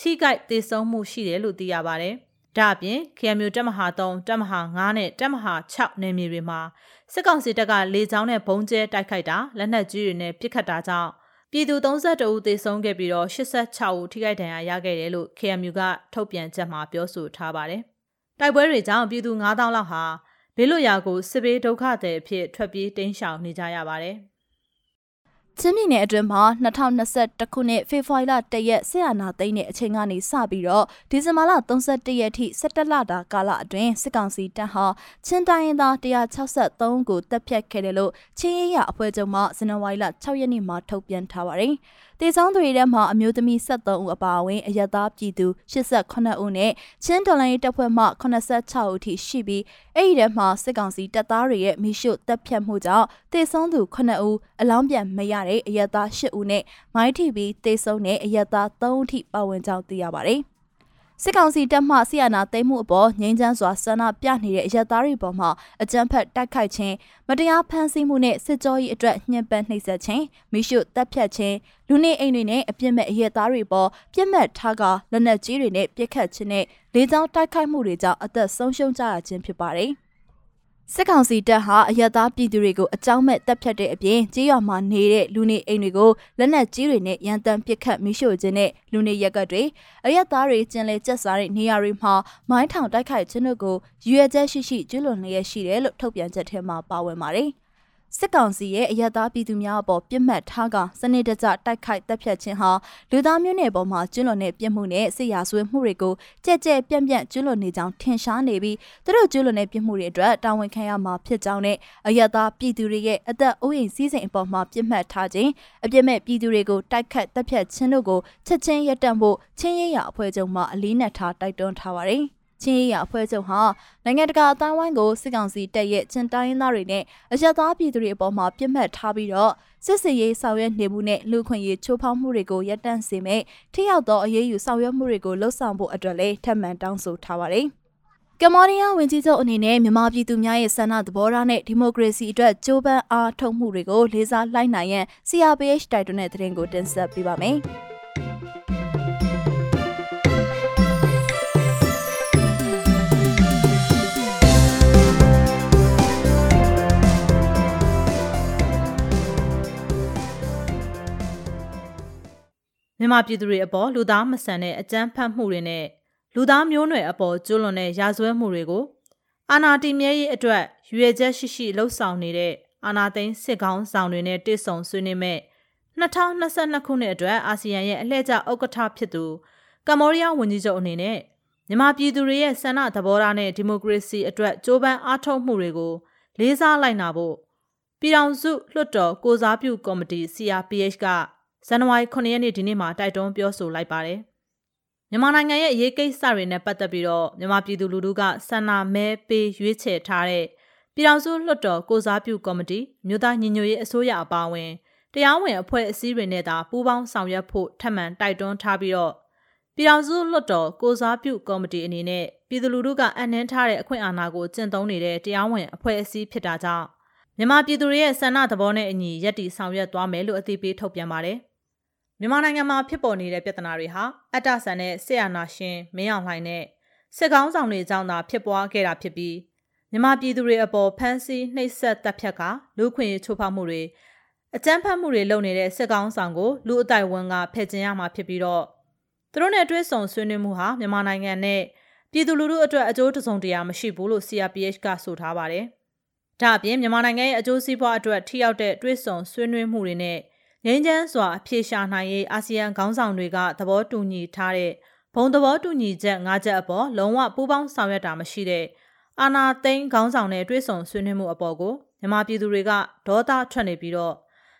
ထိကြိုက်သေဆုံးမှုရှိတယ်လို့သိရပါတယ်။ဒါ့အပြင် KMU တပ်မဟာ3တပ်မဟာ9နဲ့တပ်မဟာ6နယ်မြေတွေမှာစစ်ကောင်စီတပ်ကလေကြောင်းနဲ့ဘုံကျဲတိုက်ခိုက်တာလက်နက်ကြီးတွေနဲ့ပစ်ခတ်တာကြောင့် ပြည်သူ32ဦးသေဆုံးခဲ့ပြီးတော့86ဦးထိခိုက်ဒဏ်ရာရခဲ့တယ်လို့ KMU ကထုတ်ပြန်ချက်မှာပြောဆိုထားပါတယ်။တိုက်ပွဲတွေကြောင့်ပြည်သူ9000လောက်ဟာဘေးလွတ်ရာကိုစစ်ဘေးဒုက္ခသည်အဖြစ်ထွက်ပြေးတိမ်းရှောင်နေကြရပါတယ်။ ချင်းပြည်နယ်အတွင်းမှာ2021ခုနှစ်ဖေဖော်ဝါရီလ1ရက်ဆီယနာသိန်းနဲ့အချိန်ကနေစပြီးတော့ဒီဇင်ဘာလ31ရက်ထိ17လတာကာလအတွင်းစစ်ကောင်စီတပ်ဟာချင်းတိုင်းရင်းသား163ကိုတပ်ဖြတ်ခဲ့တယ်လို့ချင်းရရအဖွဲ့ချုပ်မှဇန်နဝါရီလ6ရက်နေ့မှာထုတ်ပြန်ထားပါတယ်။တေဆောင်တွေထဲမှာအမျိုးသမီး73ဦးအပါအဝင်အရသားပြည်သူ89ဦးနဲ့ချင်းတော်လိုင်းတပ်ဖွဲ့မှ86ဦးထိရှိပြီးအဲ့ဒီထဲမှာစစ်ကောင်စီတပ်သားတွေရဲ့မိရှုတပ်ဖြတ်မှုကြောင့်တေဆောင်သူ9ဦးအလောင်းပြန်မရတဲ့အရသား10ဦးနဲ့မိုင်းထိပြီးတေဆောင်တဲ့အရသား3ဦးထိပါဝင်ကြောင်းသိရပါတယ်။ စစ်ကောင်စီတပ်မှဆီယနာသိမ်းမှုအပေါ်ငြိမ်းချမ်းစွာဆန္ဒပြနေတဲ့အရက်သားတွေပေါ်မှာအကြမ်းဖက်တိုက်ခိုက်ခြင်းမတရားဖမ်းဆီးမှုနဲ့စစ်ကြောရေးအတွက်ညှဉ်းပန်းနှိပ်စက်ခြင်းမိရှုတပ်ဖြတ်ခြင်းလူနေအိမ်တွေနဲ့အပြစ်မဲ့အရက်သားတွေပေါ်ပြစ်မှတ်ထားကလက်နက်ကြီးတွေနဲ့ပစ်ခတ်ခြင်းနဲ့လေကြောင်းတိုက်ခိုက်မှုတွေကြောင့်အသက်ဆုံးရှုံးကြရခြင်းဖြစ်ပါတယ်။ စစ်ကောင်စီတပ်ဟာအယက်သားပြည်သူတွေကိုအကြောင်းမဲ့တပ်ဖြတ်တဲ့အပြင်ကြေးရွာမှာနေတဲ့လူနေအိမ်တွေကိုလက်နက်ကြီးတွေနဲ့ရန်တမ်းပစ်ခတ်မိရှို့ခြင်းနဲ့လူနေရက်ကတ်တွေအယက်သားတွေကျင်လည်ကျက်စားတဲ့နေရာတွေမှာမိုင်းထောင်တိုက်ခိုက်ခြင်းတို့ကိုရွေချက်ရှိရှိကျွလွန်လျက်ရှိတယ်လို့ထုတ်ပြန်ချက်ထဲမှာပါဝင်ပါတယ်။ စစ်ကောင်စီရဲ့အယက်သားပြည်သူများအပေါ်ပြစ်မှတ်ထားကစနစ်တကျတိုက်ခိုက်တပ်ဖြတ်ခြင်းဟာလူသားမျိုးနွယ်ပေါ်မှာကျွလွန်တဲ့ပြစ်မှုနဲ့စစ်ရာဇဝတ်မှုတွေကိုကြက်ကြက်ပြန့်ပြန့်ကျွလွန်နေကြောင်းထင်ရှားနေပြီးသူတို့ကျွလွန်တဲ့ပြစ်မှုတွေအတွက်တာဝန်ခံရမှာဖြစ်ကြောင်းနဲ့အယက်သားပြည်သူတွေရဲ့အသက်အိုးအိမ်စည်းစိမ်အပေါ်မှာပြစ်မှတ်ထားခြင်းအပြစ်မဲ့ပြည်သူတွေကိုတိုက်ခတ်တပ်ဖြတ်ခြင်းတို့ကိုချက်ချင်းရပ်တန့်ဖို့ချင်းရရအဖွဲ့ချုပ်မှအလေးနက်ထားတိုက်တွန်းထားပါတယ်။ ချင်းရအဖွဲ့ချုပ်ဟာနိုင်ငံတကာအတိုင်းဝိုင်းကိုစစ်ကောင်စီတပ်ရဲ့ချင်းတိုင်းရင်းသားတွေနဲ့အရသားပြည်သူတွေအပေါ်မှာပြစ်မှတ်ထားပြီးတော့စစ်စင်ရေးဆောင်ရွက်နေမှုနဲ့လူခွင့်ရေးချိုးဖောက်မှုတွေကိုရပ်တန့်စေမယ့်ထိရောက်သောအရေးယူဆောင်ရွက်မှုတွေကိုလှုံ့ဆော်ဖို့အတွက်လည်းထပ်မံတောင်းဆိုထားပါတယ်။ကမ္ဘောဒီးယားဝန်ကြီးချုပ်အနေနဲ့မြန်မာပြည်သူများရဲ့ဆန္ဒသဘောထားနဲ့ဒီမိုကရေစီအတွက်ကြိုးပမ်းအားထုတ်မှုတွေကိုလေးစားလိုက်နိုင်ရန် CRPH တိုက်တွန်းတဲ့သတင်းကိုတင်ဆက်ပေးပါမယ်။ မြန်မာပြည်သူတွေအပေါ်လူသားမဆန်တဲ့အကြမ်းဖက်မှုတွေနဲ့လူသားမျိုးနွယ်အပေါ်ကျူးလွန်တဲ့ရာဇဝတ်မှုတွေကိုအာဏာတည်မြဲရေးအတွက်ရွေချက်ရှိရှိလှုပ်ဆောင်နေတဲ့အာဏာသိမ်းစစ်ကောင်ဆောင်တွေနဲ့တွေ့ဆုံဆွေးနွေးမဲ့2022ခုနှစ်အတွက်အာဆီယံရဲ့အလှည့်ကျဥက္ကဋ္ဌဖြစ်သူကမ္ဘောဒီးယားဝန်ကြီးချုပ်အနေနဲ့မြန်မာပြည်သူတွေရဲ့ဆန္ဒသဘောထားနဲ့ဒီမိုကရေစီအတွက်ကြိုးပမ်းအားထုတ်မှုတွေကိုလေးစားလိုက်နာဖို့ပြည်ထောင်စုလွှတ်တော်ကိုစားပြုကော်မတီ CRPH က ဇန်နဝါရီ9ရက်နေ့ဒီနေ့မှာတိုက်တွန်းပြောဆိုလိုက်ပါတယ်။မြန်မာနိုင်ငံရဲ့အရေးကိစ္စတွေနဲ့ပတ်သက်ပြီးတော့မြန်မာပြည်သူလူထုကဆန္ဒမဲပေးရွေးချယ်ထားတဲ့ပြည်ထောင်စုလွှတ်တော်ကိုစားပြုကော်မတီမြို့သားညီညွတ်ရေးအစိုးရအပါအဝင်တရားဝင်အဖွဲ့အစည်းတွေနဲ့သာပူးပေါင်းဆောင်ရွက်ဖို့ထပ်မံတိုက်တွန်းထားပြီးတော့ပြည်ထောင်စုလွှတ်တော်ကိုစားပြုကော်မတီအနေနဲ့ပြည်သူလူထုကအနှင်းထားတဲ့အခွင့်အာဏာကိုကျင့်သုံးနေတဲ့တရားဝင်အဖွဲ့အစည်းဖြစ်တာကြောင့်မြန်မာပြည်သူတွေရဲ့ဆန္ဒသဘောနဲ့အညီရည်တည်ဆောင်ရွက်သွားမယ်လို့အသိပေးထုတ်ပြန်ပါတယ်။ မြန်မာနိုင်ငံမှာဖြစ်ပေါ်နေတဲ့ပြဿနာတွေဟာအတ္တဆန်တဲ့ဆေးအာနာရှင်မင်းအောင်လှိုင်နဲ့စစ်ကောင်းဆောင်တွေကြောင့်သာဖြစ်ပွားခဲ့တာဖြစ်ပြီးမြန်မာပြည်သူတွေအပေါ်ဖမ်းဆီးနှိပ်စက်တပ်ဖြတ်ကလူခွင့်ရေးချိုးဖောက်မှုတွေအကြမ်းဖက်မှုတွေလုပ်နေတဲ့စစ်ကောင်းဆောင်ကိုလူအတိုင်းဝန်ကဖယ်ကျင်ရမှာဖြစ်ပြီးတော့သူတို့နဲ့တွဲဆုံဆွေးနွေးမှုဟာမြန်မာနိုင်ငံနဲ့ပြည်သူလူထုအတွက်အကျိုးတစုံတရာမရှိဘူးလို့ CRPH ကဆိုထားပါတယ်။ဒါအပြင်မြန်မာနိုင်ငံရဲ့အကျိုးစီးပွားအတွက်ထိရောက်တဲ့တွဲဆုံဆွေးနွေးမှုတွေနဲ့ ငြိမ်းချမ်းစွာအပြေရှာနိုင်ရေးအာဆီယံခေါင်းဆောင်တွေကသဘောတူညီထားတဲ့ဘုံသဘောတူညီချက်၅ချက်အပေါ်လုံးဝပူးပေါင်းဆောင်ရွက်တာမရှိတဲ့အာနာသိန်းခေါင်းဆောင်တဲ့တွဲဆောင်ဆွေးနွေးမှုအပေါ်ကိုမြန်မာပြည်သူတွေကဒေါသထွက်နေပြီးတော့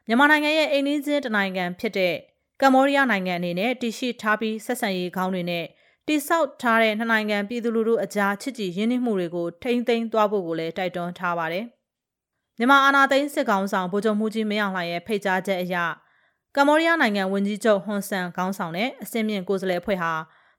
မြန်မာနိုင်ငံရဲ့အိမ်နီးချင်းတနိုင်ငံဖြစ်တဲ့ကမ္ဘောဒီးယားနိုင်ငံအနေနဲ့တရှိထားပြီးဆက်ဆံရေးခေါင်းတွေနဲ့တိဆောက်ထားတဲ့နှစ်နိုင်ငံပြည်သူလူထုအကြားချစ်ကြည်ရင်းနှီးမှုတွေကိုထိမ့်သိမ်းသွားဖို့ကိုလည်းတိုက်တွန်းထားပါတယ်။ မြန်မာအာဏာသိမ်းစစ်ကောင်ဆောင်ဗိုလ်ချုပ်မှုကြီးမင်းအောင်လှိုင်ရဲ့ဖိတ်ကြားချက်အရကမ္ဘောဒီးယားနိုင်ငံဝန်ကြီးချုပ်ဟွန်ဆန်ခေါင်းဆောင်တဲ့အစင်းမြင့်ကိုယ်စားလှယ်အဖွဲ့ဟာ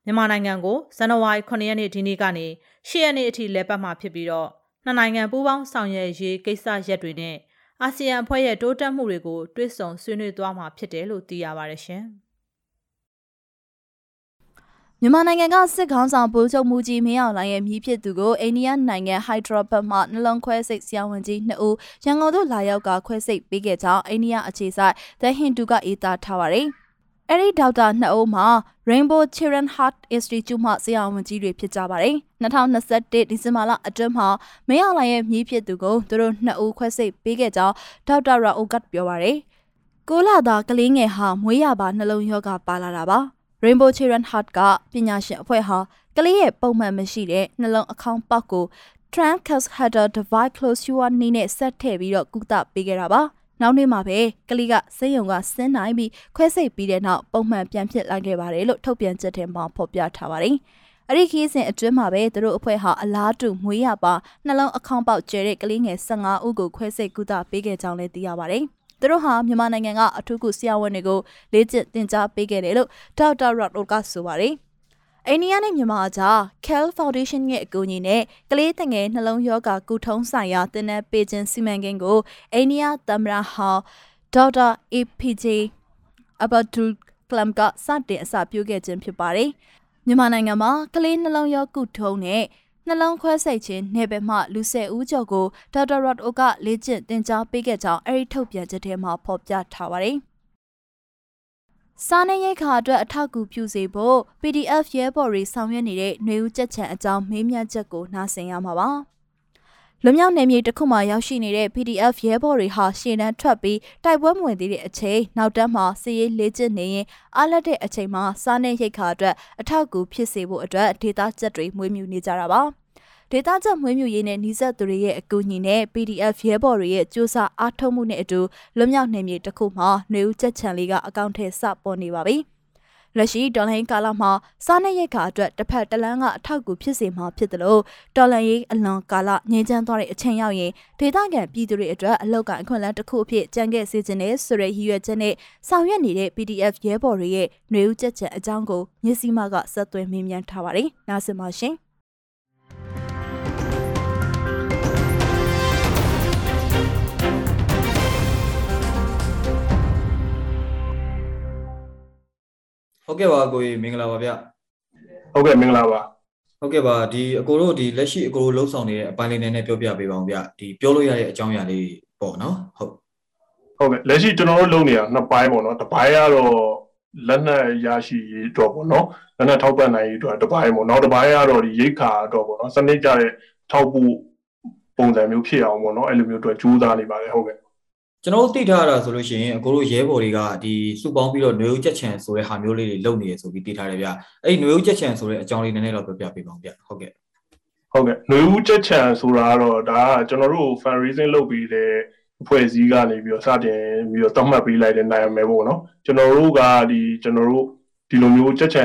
မြန်မာနိုင်ငံကိုဇန်နဝါရီ9ရက်နေ့ဒီနေ့ကနေ10ရက်နေ့အထိလဲပတ်မှာဖြစ်ပြီးတော့နှစ်နိုင်ငံပူးပေါင်းဆောင်ရွက်ရေးကိစ္စရပ်တွေနဲ့အာဆီယံအဖွဲ့ရဲ့တိုးတက်မှုတွေကိုတွဲဆောင်ဆွေးနွေးသွားမှာဖြစ်တယ်လို့သိရပါတယ်ရှင်။ မြန်မာနိုင်ငံကစစ်ခေါင်းဆောင်ဗိုလ်ချုပ်မူကြီးမင်းအောင်လှိုင်ရဲ့မြီးဖြစ်သူကိုအိန္ဒိယနိုင်ငံဟိုက်ဒရာဘတ်မှနှလုံးခွဲစိတ်ဆရာဝန်ကြီး2ဦးရန်ကုန်သို့လာရောက်ကခွဲစိတ်ပေးခဲ့ကြောင်းအိန္ဒိယအခြေစိုက် The Hindu ကအေးသားထားပါတယ်။အဲ့ဒီဒေါက်တာ2ဦးမှာ Rainbow Children Heart Institute မှဆရာဝန်ကြီးတွေဖြစ်ကြပါတယ်။2021ဒီဇင်ဘာလအတွင်းမှာမင်းအောင်လှိုင်ရဲ့မြီးဖြစ်သူကိုသူတို့2ဦးခွဲစိတ်ပေးခဲ့ကြောင်းဒေါက်တာရာအိုကတ်ပြောပါတယ်။ကိုလာသာကလေးငယ်ဟာမွေးရပါနှလုံးရောဂါပါလာတာပါ။ Rainbow Children Heart ကပညာရှင်အဖွဲ့ဟာကလေးရဲ့ပုံမှန်မရှိတဲ့နှလုံးအခေါင်းပေါက်ကို transcatheter device closure နည်းနဲ့ဆက်ထည့်ပြီးတော့ကုသပေးခဲ့တာပါ။နောက်နေ့မှာပဲကလေးကစိတ်ယုံကဆင်းနိုင်ပြီးခွဲစိတ်ပြီးတဲ့နောက်ပုံမှန်ပြန်ဖြစ်လာခဲ့ပါတယ်လို့ထုတ်ပြန်ချက်ထဲမှာဖော်ပြထားပါတယ်။အဲ့ဒီခီးစဉ်အတွင်းမှာပဲသူတို့အဖွဲ့ဟာအလားတူမွေးရပါနှလုံးအခေါင်းပေါက်ကျဲတဲ့ကလေးငယ်15ဦးကိုခွဲစိတ်ကုသပေးခဲ့ကြောင်းလည်းသိရပါတယ်။ သူတို့ဟာမြန်မာနိုင်ငံကအထူးကုဆရာဝန်တွေကိုလေ့ကျင့်သင်ကြားပေးခဲ့တယ်လို့ဒေါက်တာရော့ဒ်ကဆိုပါတယ်။အိန္ဒိယနဲ့မြန်မာအကြား Cal Foundation ရဲ့အကူအညီနဲ့ကလေးတငယ်နှလုံးရောဂါကုထုံးဆိုင်ရာသင်တန်းပေးခြင်းစီမံကိန်းကိုအိန္ဒိယသမ္မတဟောင်းဒေါက်တာ APJ အဘဒူကလမ်ကစတင်အစပြုခဲ့ခြင်းဖြစ်ပါတယ်။မြန်မာနိုင်ငံမှာကလေးနှလုံးရောဂါကုထုံးနဲ့ နှလုံးခွဲစိတ်ခြင်းနယ်ပယ်မှလူဆယ်ဦးကျော်ကိုဒေါက်တာရော့အိုကလေ့ကျင့်သင်ကြားပေးခဲ့ကြောင်းအဲဒီထုတ်ပြန်ချက်ထဲမှာဖော်ပြထားပါတယ်။စားနပ်ရိက္ခာအတွက်အထောက်အကူပြုစေဖို့ PDF ရဲဘော်တွေဆောင်ရွက်နေတဲ့ຫນွေဦးကြက်ချံအကြောင်းမေးမြန်းချက်ကိုနားဆင်ရမှာပါ။ လွမြောက်နယ်မြေတစ်ခုမှာရောက်ရှိနေတဲ့ PDF ရဲဘော်တွေဟာရှေ့တန်းထွက်ပြီးတိုက်ပွဲမဝင်သေးတဲ့အချိန်နောက်တန်းမှာစီးရေးလေ့ကျင့်နေရင်အားလက်တဲ့အချိန်မှာစားနပ်ရိက္ခာအတွက်အထောက်အကူဖြစ်စေဖို့အတွက်ဒေသချက်တွေမွေးမြူနေကြတာပါဒေတာချက်မွေးမြူရေးနဲ့နှိစက်သူတွေရဲ့အကူအညီနဲ့ PDF ရဲဘော်တွေရဲ့စူးစမ်းအားထုတ်မှုနဲ့အတူလွမြောက်နယ်မြေတစ်ခုမှာຫນွေဦးချက်ချန်လေးကအကောင့်ထဲစပေါ်နေပါပြီ။ လက်ရှိဒေါ်လာရင်းကာလမှာစားနပ်ရိက္ခာအတွက်တစ်ဖက်တလန်းကအထောက်အကူဖြစ်စေမှာဖြစ်တယ်လို့ဒေါ်လာရင်းအလွန်ကာလငြိမ်းချမ်းသွားတဲ့အချိန်ရောက်ရင်ဒေသခံပြည်သူတွေအတွက်အလောက်ကအခွင့်အလမ်းတစ်ခုအဖြစ်ကြံခဲ့စေခြင်းနဲ့ဆိုတဲ့ရည်ရွယ်ချက်နဲ့ဆောင်ရွက်နေတဲ့ PDF ရဲဘော်တွေရဲ့ຫນွေဦးချက်ချက်အကြောင်းကိုမြစီမကဆက်သွယ်မေးမြန်းထားပါတယ်။နားဆင်ပါရှင်။ ဟုတ်ကဲ့ပါကိုကြီးမင်္ဂလာပါဗျဟုတ်ကဲ့မင်္ဂလာပါဟုတ်ကဲ့ပါဒီအကိုတို့ဒီလက်ရှိအကိုတို့လှုပ်ဆောင်နေတဲ့အပိုင်းလေးနည်းနည်းပြောပြပေးပါအောင်ဗျဒီပြောလို့ရတဲ့အကြောင်းအရာလေးပေါ့နော်ဟုတ်ဟုတ်ကဲ့လက်ရှိကျွန်တော်တို့လုပ်နေတာနှစ်ပိုင်းပေါ့နော်တစ်ပိုင်းကတော့လက်နက်ရရှိရေးအတွက်ပေါ့နော်လက်နက်ထောက်ပံ့နိုင်ရေးအတွက်တစ်ပိုင်းပေါ့နောက်တစ်ပိုင်းကတော့ဒီရိတ်ခါအတွက်ပေါ့နော်စနစ်ကြတဲ့ထောက်ပို့ပုံစံမျိုးဖြစ်အောင်ပေါ့နော်အဲ့လိုမျိုးအတွက်ကြိုးစားနေပါတယ်ဟုတ်ကဲ့ ကျွန်တော်သိထားတာဆိုလို့ရှိရင်အကိုတို့ရဲဘော်တွေကဒီစုပေါင်းပြီးတော့ຫນွေဦးချက်ချံဆိုတဲ့ဟာမျိုးလေးတွေလုပ်နေရဆိုပြီးသိထားတယ်ဗျအဲ့ဒီຫနွေဦးချက်ချံဆိုတဲ့အကြောင်းလေးနည်းနည်းတော့ပြောပြပေးပါဦးဗျဟုတ်ကဲ့ဟုတ်ကဲ့ຫນွေဦးချက်ချံဆိုတာကတော့ဒါကကျွန်တော်တို့ fundraising လုပ်ပြီးတဲ့အဖွဲ့အစည်းကနေပြီးတော့စတင်ပြီးတော့သတ်မှတ်ပေးလိုက်တဲ့နိုင်မယ်ပေါ့နော်ကျွန်တော်တို့ကဒီကျွန်တော်တို့ဒီလိုမျိုးချက်ချံ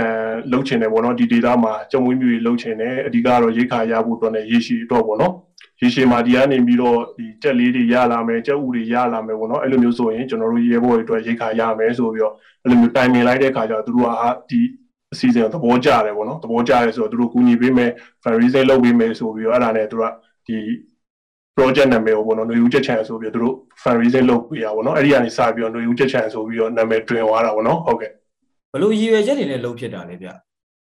လှုပ်ချင်တယ်ပေါ့နော်ဒီ data မှာကြုံဝင်းမျိုးတွေလှုပ်ချင်တယ်အဓိကတော့ရိတ်ခါရဖို့အတွက်နဲ့ရေရှည်အတွက်ပေါ့နော် ရေရှည်မှာဒီကနေပြီးတော့ဒီကြက်လေးတွေရလာမယ်ကြက်ဥတွေရလာမယ်ပေါ့နော်အဲ့လိုမျိုးဆိုရင်ကျွန်တော်တို့ရဲဘော်တွေအတွက်ရိတ်ခါရမယ်ဆိုပြီးတော့အဲ့လိုမျိုးတိုင်ပင်လိုက်တဲ့ခါကျတော့သူတို့ကဒီအစီအစဉ်သဘောကျတယ်ပေါ့နော်သဘောကျတယ်ဆိုတော့သူတို့ကူညီပေးမယ် fundraising လုပ်ပေးမယ်ဆိုပြီးတော့အဲ့ဒါနဲ့သူတို့ကဒီ project နာမည်ကိုပေါ့နော်ຫນွေဦးချက်ချန်ဆိုပြီးတော့သူတို့ fundraising လုပ်ပေးရပါပေါ့နော်အဲ့ဒီကနေစပြီးတော့ຫນွေဦးချက်ချန်ဆိုပြီးတော့နာမည်တွင်သွားတာပေါ့နော်ဟုတ်ကဲ့ဘလို့ရည်ရွယ်ချက်တွေနဲ့လုပ်ဖြစ်တာလေဗျ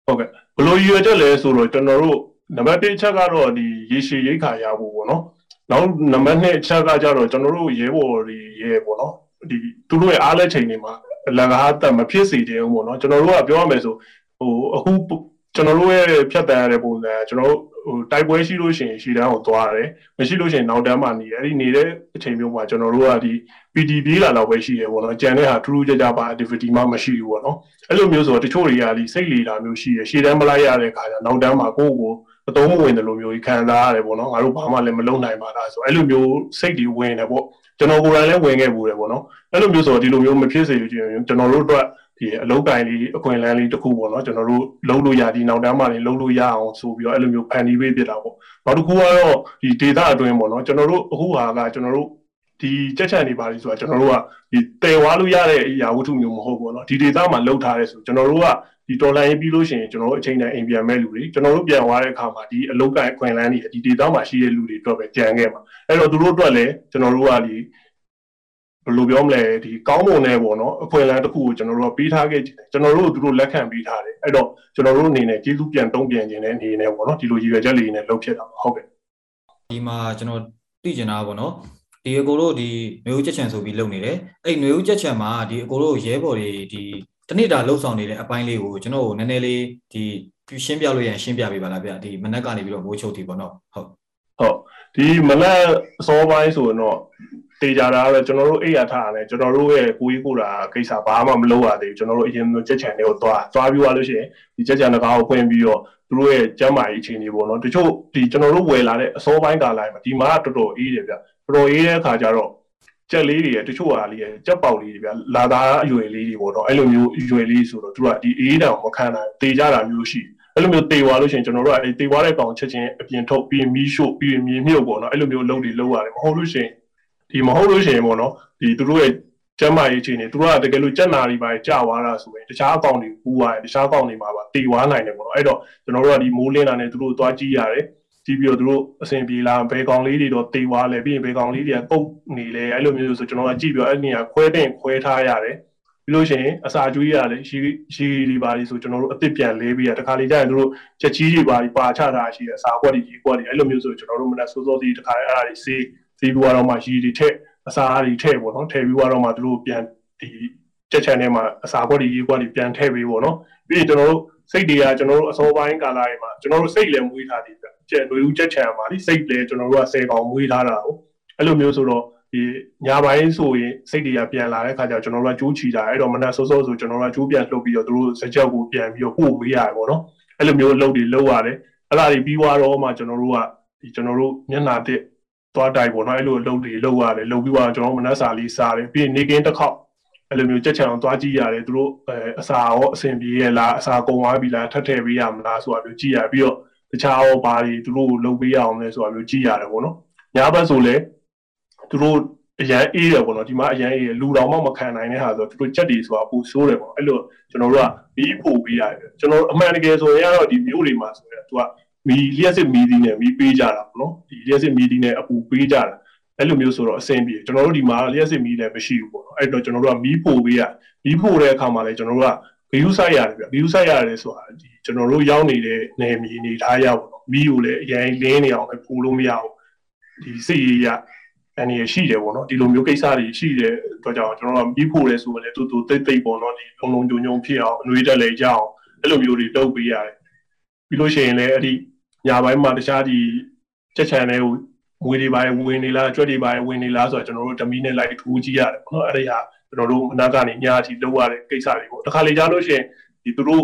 ဟုတ်ကဲ့ဘလို့ရည်ရွယ်ချက်လဲဆိုတော့ကျွန်တော်တို့ နံပါတ်1ချက်ကတော့ဒီရေရှည်ရိတ်ခါရဖို့ပေါ့နော်နောက်နံပါတ်2ချက်ကကြတော့ကျွန်တော်တို့ရဲဘော်တွေရဲပေါ့နော်ဒီသူတို့ရဲ့အားလက်ချိန်တွေမှာလန်ကားတက်မဖြစ်စေခြင်းပေါ့နော်ကျွန်တော်တို့ကပြောရမယ်ဆိုဟိုအခုကျွန်တော်တို့ရဲ့ဖြတ်တန်းရတဲ့ပုံစံကျွန်တော်တို့ဟိုတိုက်ပွဲရှိလို့ရှိရင်ရှီတန်းကိုသွားရတယ်မရှိလို့ရှိရင်နောက်တန်းမှာနေတယ်အဲ့ဒီနေတဲ့အချိန်မျိုးမှာကျွန်တော်တို့ကဒီ PD ပြေးလာတော့ပဲရှိတယ်ပေါ့နော်ကြံတဲ့ဟာထူးထူးခြားခြားပါ activity မှမရှိဘူးပေါ့နော်အဲ့လိုမျိုးဆိုတော့တချို့တွေကဒီစိတ်လေတာမျိုးရှိရရှီတန်းမလိုက်ရတဲ့ခါကျနောက်တန်းမှာကိုယ့်ကို အသုံးမဝင်တယ်လို့မျိုးကြီးခံစားရတယ်ပေါ့နော်ငါတို့ဘာမှလည်းမလုပ်နိုင်ပါလားဆိုအဲ့လိုမျိုးစိတ်တွေဝင်တယ်ပေါ့ကျွန်တော်ကိုယ်တိုင်လည်းဝင်ခဲ့ဘူးတယ်ပေါ့နော်အဲ့လိုမျိုးဆိုတော့ဒီလိုမျိုးမဖြစ်စေချင်ကျွန်တော်တို့အတွက်ဒီအလုတ်ကိုင်းလေးအခွင့်အလန်းလေးတစ်ခုပေါ့နော်ကျွန်တော်တို့လုံးလို့ရဒီနောက်တန်းမှလည်းလုံးလို့ရအောင်ဆိုပြီးတော့အဲ့လိုမျိုးဖန်တီးပေးဖြစ်တာပေါ့နောက်တစ်ခုကတော့ဒီ data အတွင်းပေါ့နော်ကျွန်တော်တို့အခုဟာကကျွန်တော်တို့ ဒီကြက်ချန်နေပါလိဆိုတာကျွန်တော်တို့ကဒီတည်ဝါလို့ရတဲ့အရာဝတ္ထုမျိုးမဟုတ်ဘူးเนาะဒီ data မှာလောက်ထားရဲဆိုကျွန်တော်တို့ကဒီတော်လိုင်းပြီးလို့ရှိရင်ကျွန်တော်တို့အချိန်တန်အိမ်ပြန်မဲ့လူတွေကျွန်တော်တို့ပြန်သွားတဲ့အခါမှာဒီအလုတ်ကိုင်ခွင်လန်းတွေဒီ data မှာရှိတဲ့လူတွေအတွက်ပဲကြံခဲ့မှာအဲ့တော့သူတို့အတွက်လည်းကျွန်တော်တို့ကဒီဘယ်လိုပြောမလဲဒီကောင်းမွန်တဲ့ပေါ့နော်အခွင့်အလမ်းတစ်ခုကိုကျွန်တော်တို့ပေးထားခဲ့ကျွန်တော်တို့သူတို့လက်ခံပေးထားတယ်အဲ့တော့ကျွန်တော်တို့အနေနဲ့ကျေးဇူးပြန်တုံးပြန်ခြင်းတဲ့အနေနဲ့ပေါ့နော်ဒီလိုရည်ရွယ်ချက်လေးနဲ့လုပ်ဖြစ်တာပါဟုတ်ကဲ့ဒီမှာကျွန်တော်သိကျင်တာပေါ့နော် ဒီအကိုတို့ဒီမျိုးကြက်ချံဆိုပြီးလုပ်နေတယ်အဲ့မျိုးကြက်ချံမှာဒီအကိုတို့ရဲဘော်တွေဒီတနေ့တာလှုပ်ဆောင်နေတဲ့အပိုင်းလေးကိုကျွန်တော်တို့နည်းနည်းလေးဒီရှင်းပြလို့ရရင်ရှင်းပြပေးပါလားဗျဒီမနက်ကနေပြီးတော့မိုးချုပ်တီပေါ့နော်ဟုတ်ဟုတ်ဒီမနက်အစောပိုင်းဆိုရင်တော့တေကြတာကတော့ကျွန်တော်တို့အိယာထားရတယ်ကျွန်တော်တို့ရဲ့ကိုကြီးကိုတာကိစ္စဘာမှမလုပ်ရသေးဘူးကျွန်တော်တို့အရင်ကကြက်ချန်တွေကိုသွားသွားပြီးသွားလို့ရှိရင်ဒီကြက်ချန်တကားကိုဖွင့်ပြီးတော့သူတို့ရဲ့ကျမ်းမာရေးအခြေအနေပေါ့နော်တချို့ဒီကျွန်တော်တို့ဝယ်လာတဲ့အစောပိုင်းကာလမှာဒီမှာတော်တော်အေးတယ်ဗျ တော်တော်အေးတဲ့အခါကျတော့ကြက်လေးတွေတချို့ဟာလေးကြက်ပေါက်လေးတွေဗျလာသားအရွယ်လေးတွေပေါ့နော်အဲ့လိုမျိုးအရွယ်လေးဆိုတော့သူကဒီအေးတောင်မခံနိုင်တေးကြတာမျိုးရှိအဲ့လိုမျိုးတေသွားလို့ရှိရင်ကျွန်တော်တို့ကအဲ့တေသွားတဲ့ကောင်ချက်ချင်းအပြင်ထုတ်ပြီးမီးရှို့ပြီးမြေမြုပ်ပေါ့နော်အဲ့လိုမျိုးအလုပ်တွေလုပ်ရတယ်မဟုတ်လို့ရှိရင်ဒီမဟုတ်လို့ရှိရင်ပေါ့နော်ဒီသူတို့ရဲ့ကျမ်းမာရေးအခြေအနေသူတို့ကတကယ်လို့ကြက်နာတွေပါကြာသွားတာဆိုရင်တခြားအကောင့်တွေပူသွားတယ်တခြားအကောင့်တွေမှာပါတေသွားနိုင်တယ်ပေါ့နော်အဲ့တော့ကျွန်တော်တို့ကဒီမိုးလင်းတာနဲ့သူတို့သွားကြည့်ရတယ် ကြည့်ပြီးတော့သူတို့အဆင်ပြေလားဘယ်ကောင်လေးတွေတော့တေသွားလဲပြီးရင်ဘယ်ကောင်လေးတွေကပုတ်နေလဲအဲ့လိုမျိုးဆိုကျွန်တော်ကကြည့်ပြီးတော့အဲ့နေရာခွဲတဲ့ခွဲထားရတယ်ပြီးလို့ရှိရင်အစာကျွေးရတယ်ရှိရှိတွေပါလိဆိုကျွန်တော်တို့အစ်စ်ပြန်လေးပြီးရတခါလေကျရင်တို့ချက်ချီးတွေပါပါချတာရှိတယ်အစာခွက်တွေကြီးခွက်တွေအဲ့လိုမျိုးဆိုကျွန်တော်တို့မနက်စောစောစီးတခါအဲ့ဒါတွေစေးစေးပြီးတော့မှရှိတွေထက်အစာအားတွေထည့်ပေါ့နော်ထည့်ပြီးတော့မှသူတို့ပြန်ဒီချက်ချန်ထဲမှာအစာခွက်တွေကြီးခွက်တွေပြန်ထည့်ပြီးပေါ့နော်ပြီးရင်ကျွန်တော်တို့ စိတ်တွေကကျွန်တော်တို့အစောပိုင်းကာလတွေမှာကျွန်တော်တို့စိတ်လည်းမွေးထားသေးပြကျက်လွေဦးချက်ချန်မှာဒီစိတ်လည်းကျွန်တော်တို့က10កောင်မွေးထားတာဟုတ်အဲ့လိုမျိုးဆိုတော့ဒီညာပိုင်းဆိုရင်စိတ်တွေကပြန်လာတဲ့ခါကျကျွန်တော်တို့ကကြိုးချီတာအဲ့တော့မနက်စောစောဆိုကျွန်တော်တို့ကကြိုးပြန်လှုပ်ပြီးတော့သူတို့စကြက်ကိုပြန်ပြီးတော့ပို့ပေးရတယ်ပေါ့နော်အဲ့လိုမျိုးလှုပ်တွေလှုပ်ရတယ်အဲ့ဒါတွေပြီးသွားတော့မှကျွန်တော်တို့ကဒီကျွန်တော်တို့မျက်နာတစ်သွားတိုက်ပေါ့နော်အဲ့လိုလှုပ်တွေလှုပ်ရတယ်လှုပ်ပြီးတော့ကျွန်တော်မနက်စာလေးစားတယ်ပြီးရင်နေကင်းတစ်ခေါက် အဲ့လိုမျိုးကြက်ချံအောင်သွားကြည့်ရတယ်သူတို့အဲအစာရောအဆင်ပြေရဲ့လားအစာကုန်သွားပြီလားထပ်ထည့်ပေးရမလားဆိုတာမျိုးကြည့်ရပြီးတော့တခြားရောဘာတွေသူတို့ကိုလုပ်ပေးရအောင်လဲဆိုတာမျိုးကြည့်ရတယ်ပေါ့နော်ညဘက်ဆိုလဲသူတို့အရန်အေးတယ်ပေါ့နော်ဒီမှာအရန်အေးလူတော်မှမခံနိုင်တဲ့ဟာဆိုသူတို့ချက်တွေဆိုတာပူဆိုးတယ်ပေါ့အဲ့လိုကျွန်တော်တို့ကမီးပို့ပေးရတယ်ကျွန်တော်အမှန်တကယ်ဆိုရင်ကတော့ဒီမျိုးတွေမှာဆိုရင်သူကမီလျှက်စစ်မီဒီနဲ့မီးပေးကြတာပေါ့နော်ဒီလျှက်စစ်မီဒီနဲ့အပူပေးကြတာ အဲ့လိုမျိုးဆိုတော့အဆင်ပြေကျွန်တော်တို့ဒီမှာလျှက်စစ်မီးလည်းမရှိဘူးပေါ့နော်အဲ့တော့ကျွန်တော်တို့ကမီးပို့ပေးရမီးပို့တဲ့အခါမှာလည်းကျွန်တော်တို့ကဂယူးဆိုင်ရတယ်ဗျဂယူးဆိုင်ရတယ်ဆိုတာဒီကျွန်တော်တို့ရောက်နေတဲ့နယ်မြေနေထားရပေါ့နော်မီးကိုလည်းအရင်လင်းနေအောင်ပဲပို့လို့မရဘူးဒီစိတ်ရရအနေရရှိတယ်ပေါ့နော်ဒီလိုမျိုးကိစ္စတွေရှိတဲ့အတွက်ကြောင့်ကျွန်တော်တို့ပြီးဖို့လဲဆိုရင်လည်းတူတူတိတ်တိတ်ပေါ့နော်ဒီလုံလုံကြုံကြုံဖြစ်အောင်အနှွေးတက်လေကြအောင်အဲ့လိုမျိုးတွေလုပ်ပေးရတယ်ပြီးလို့ရှိရင်လည်းအဲ့ဒီညာဘက်မှာတခြားဒီချက်ချန်တွေကို ငွေတွေပါဝင်နေလားကြွက်တွေပါဝင်နေလားဆိုတော့ကျွန်တော်တို့ဓမီနဲ့လိုက်ထိုးကြည့်ရတယ်ပေါ့နော်အဲ့ဒီဟာကျွန်တော်တို့အနာကနေညအထိလုပ်ရတဲ့ကိစ္စတွေပေါ့တခါလေကြားလို့ရှိရင်ဒီသူတို့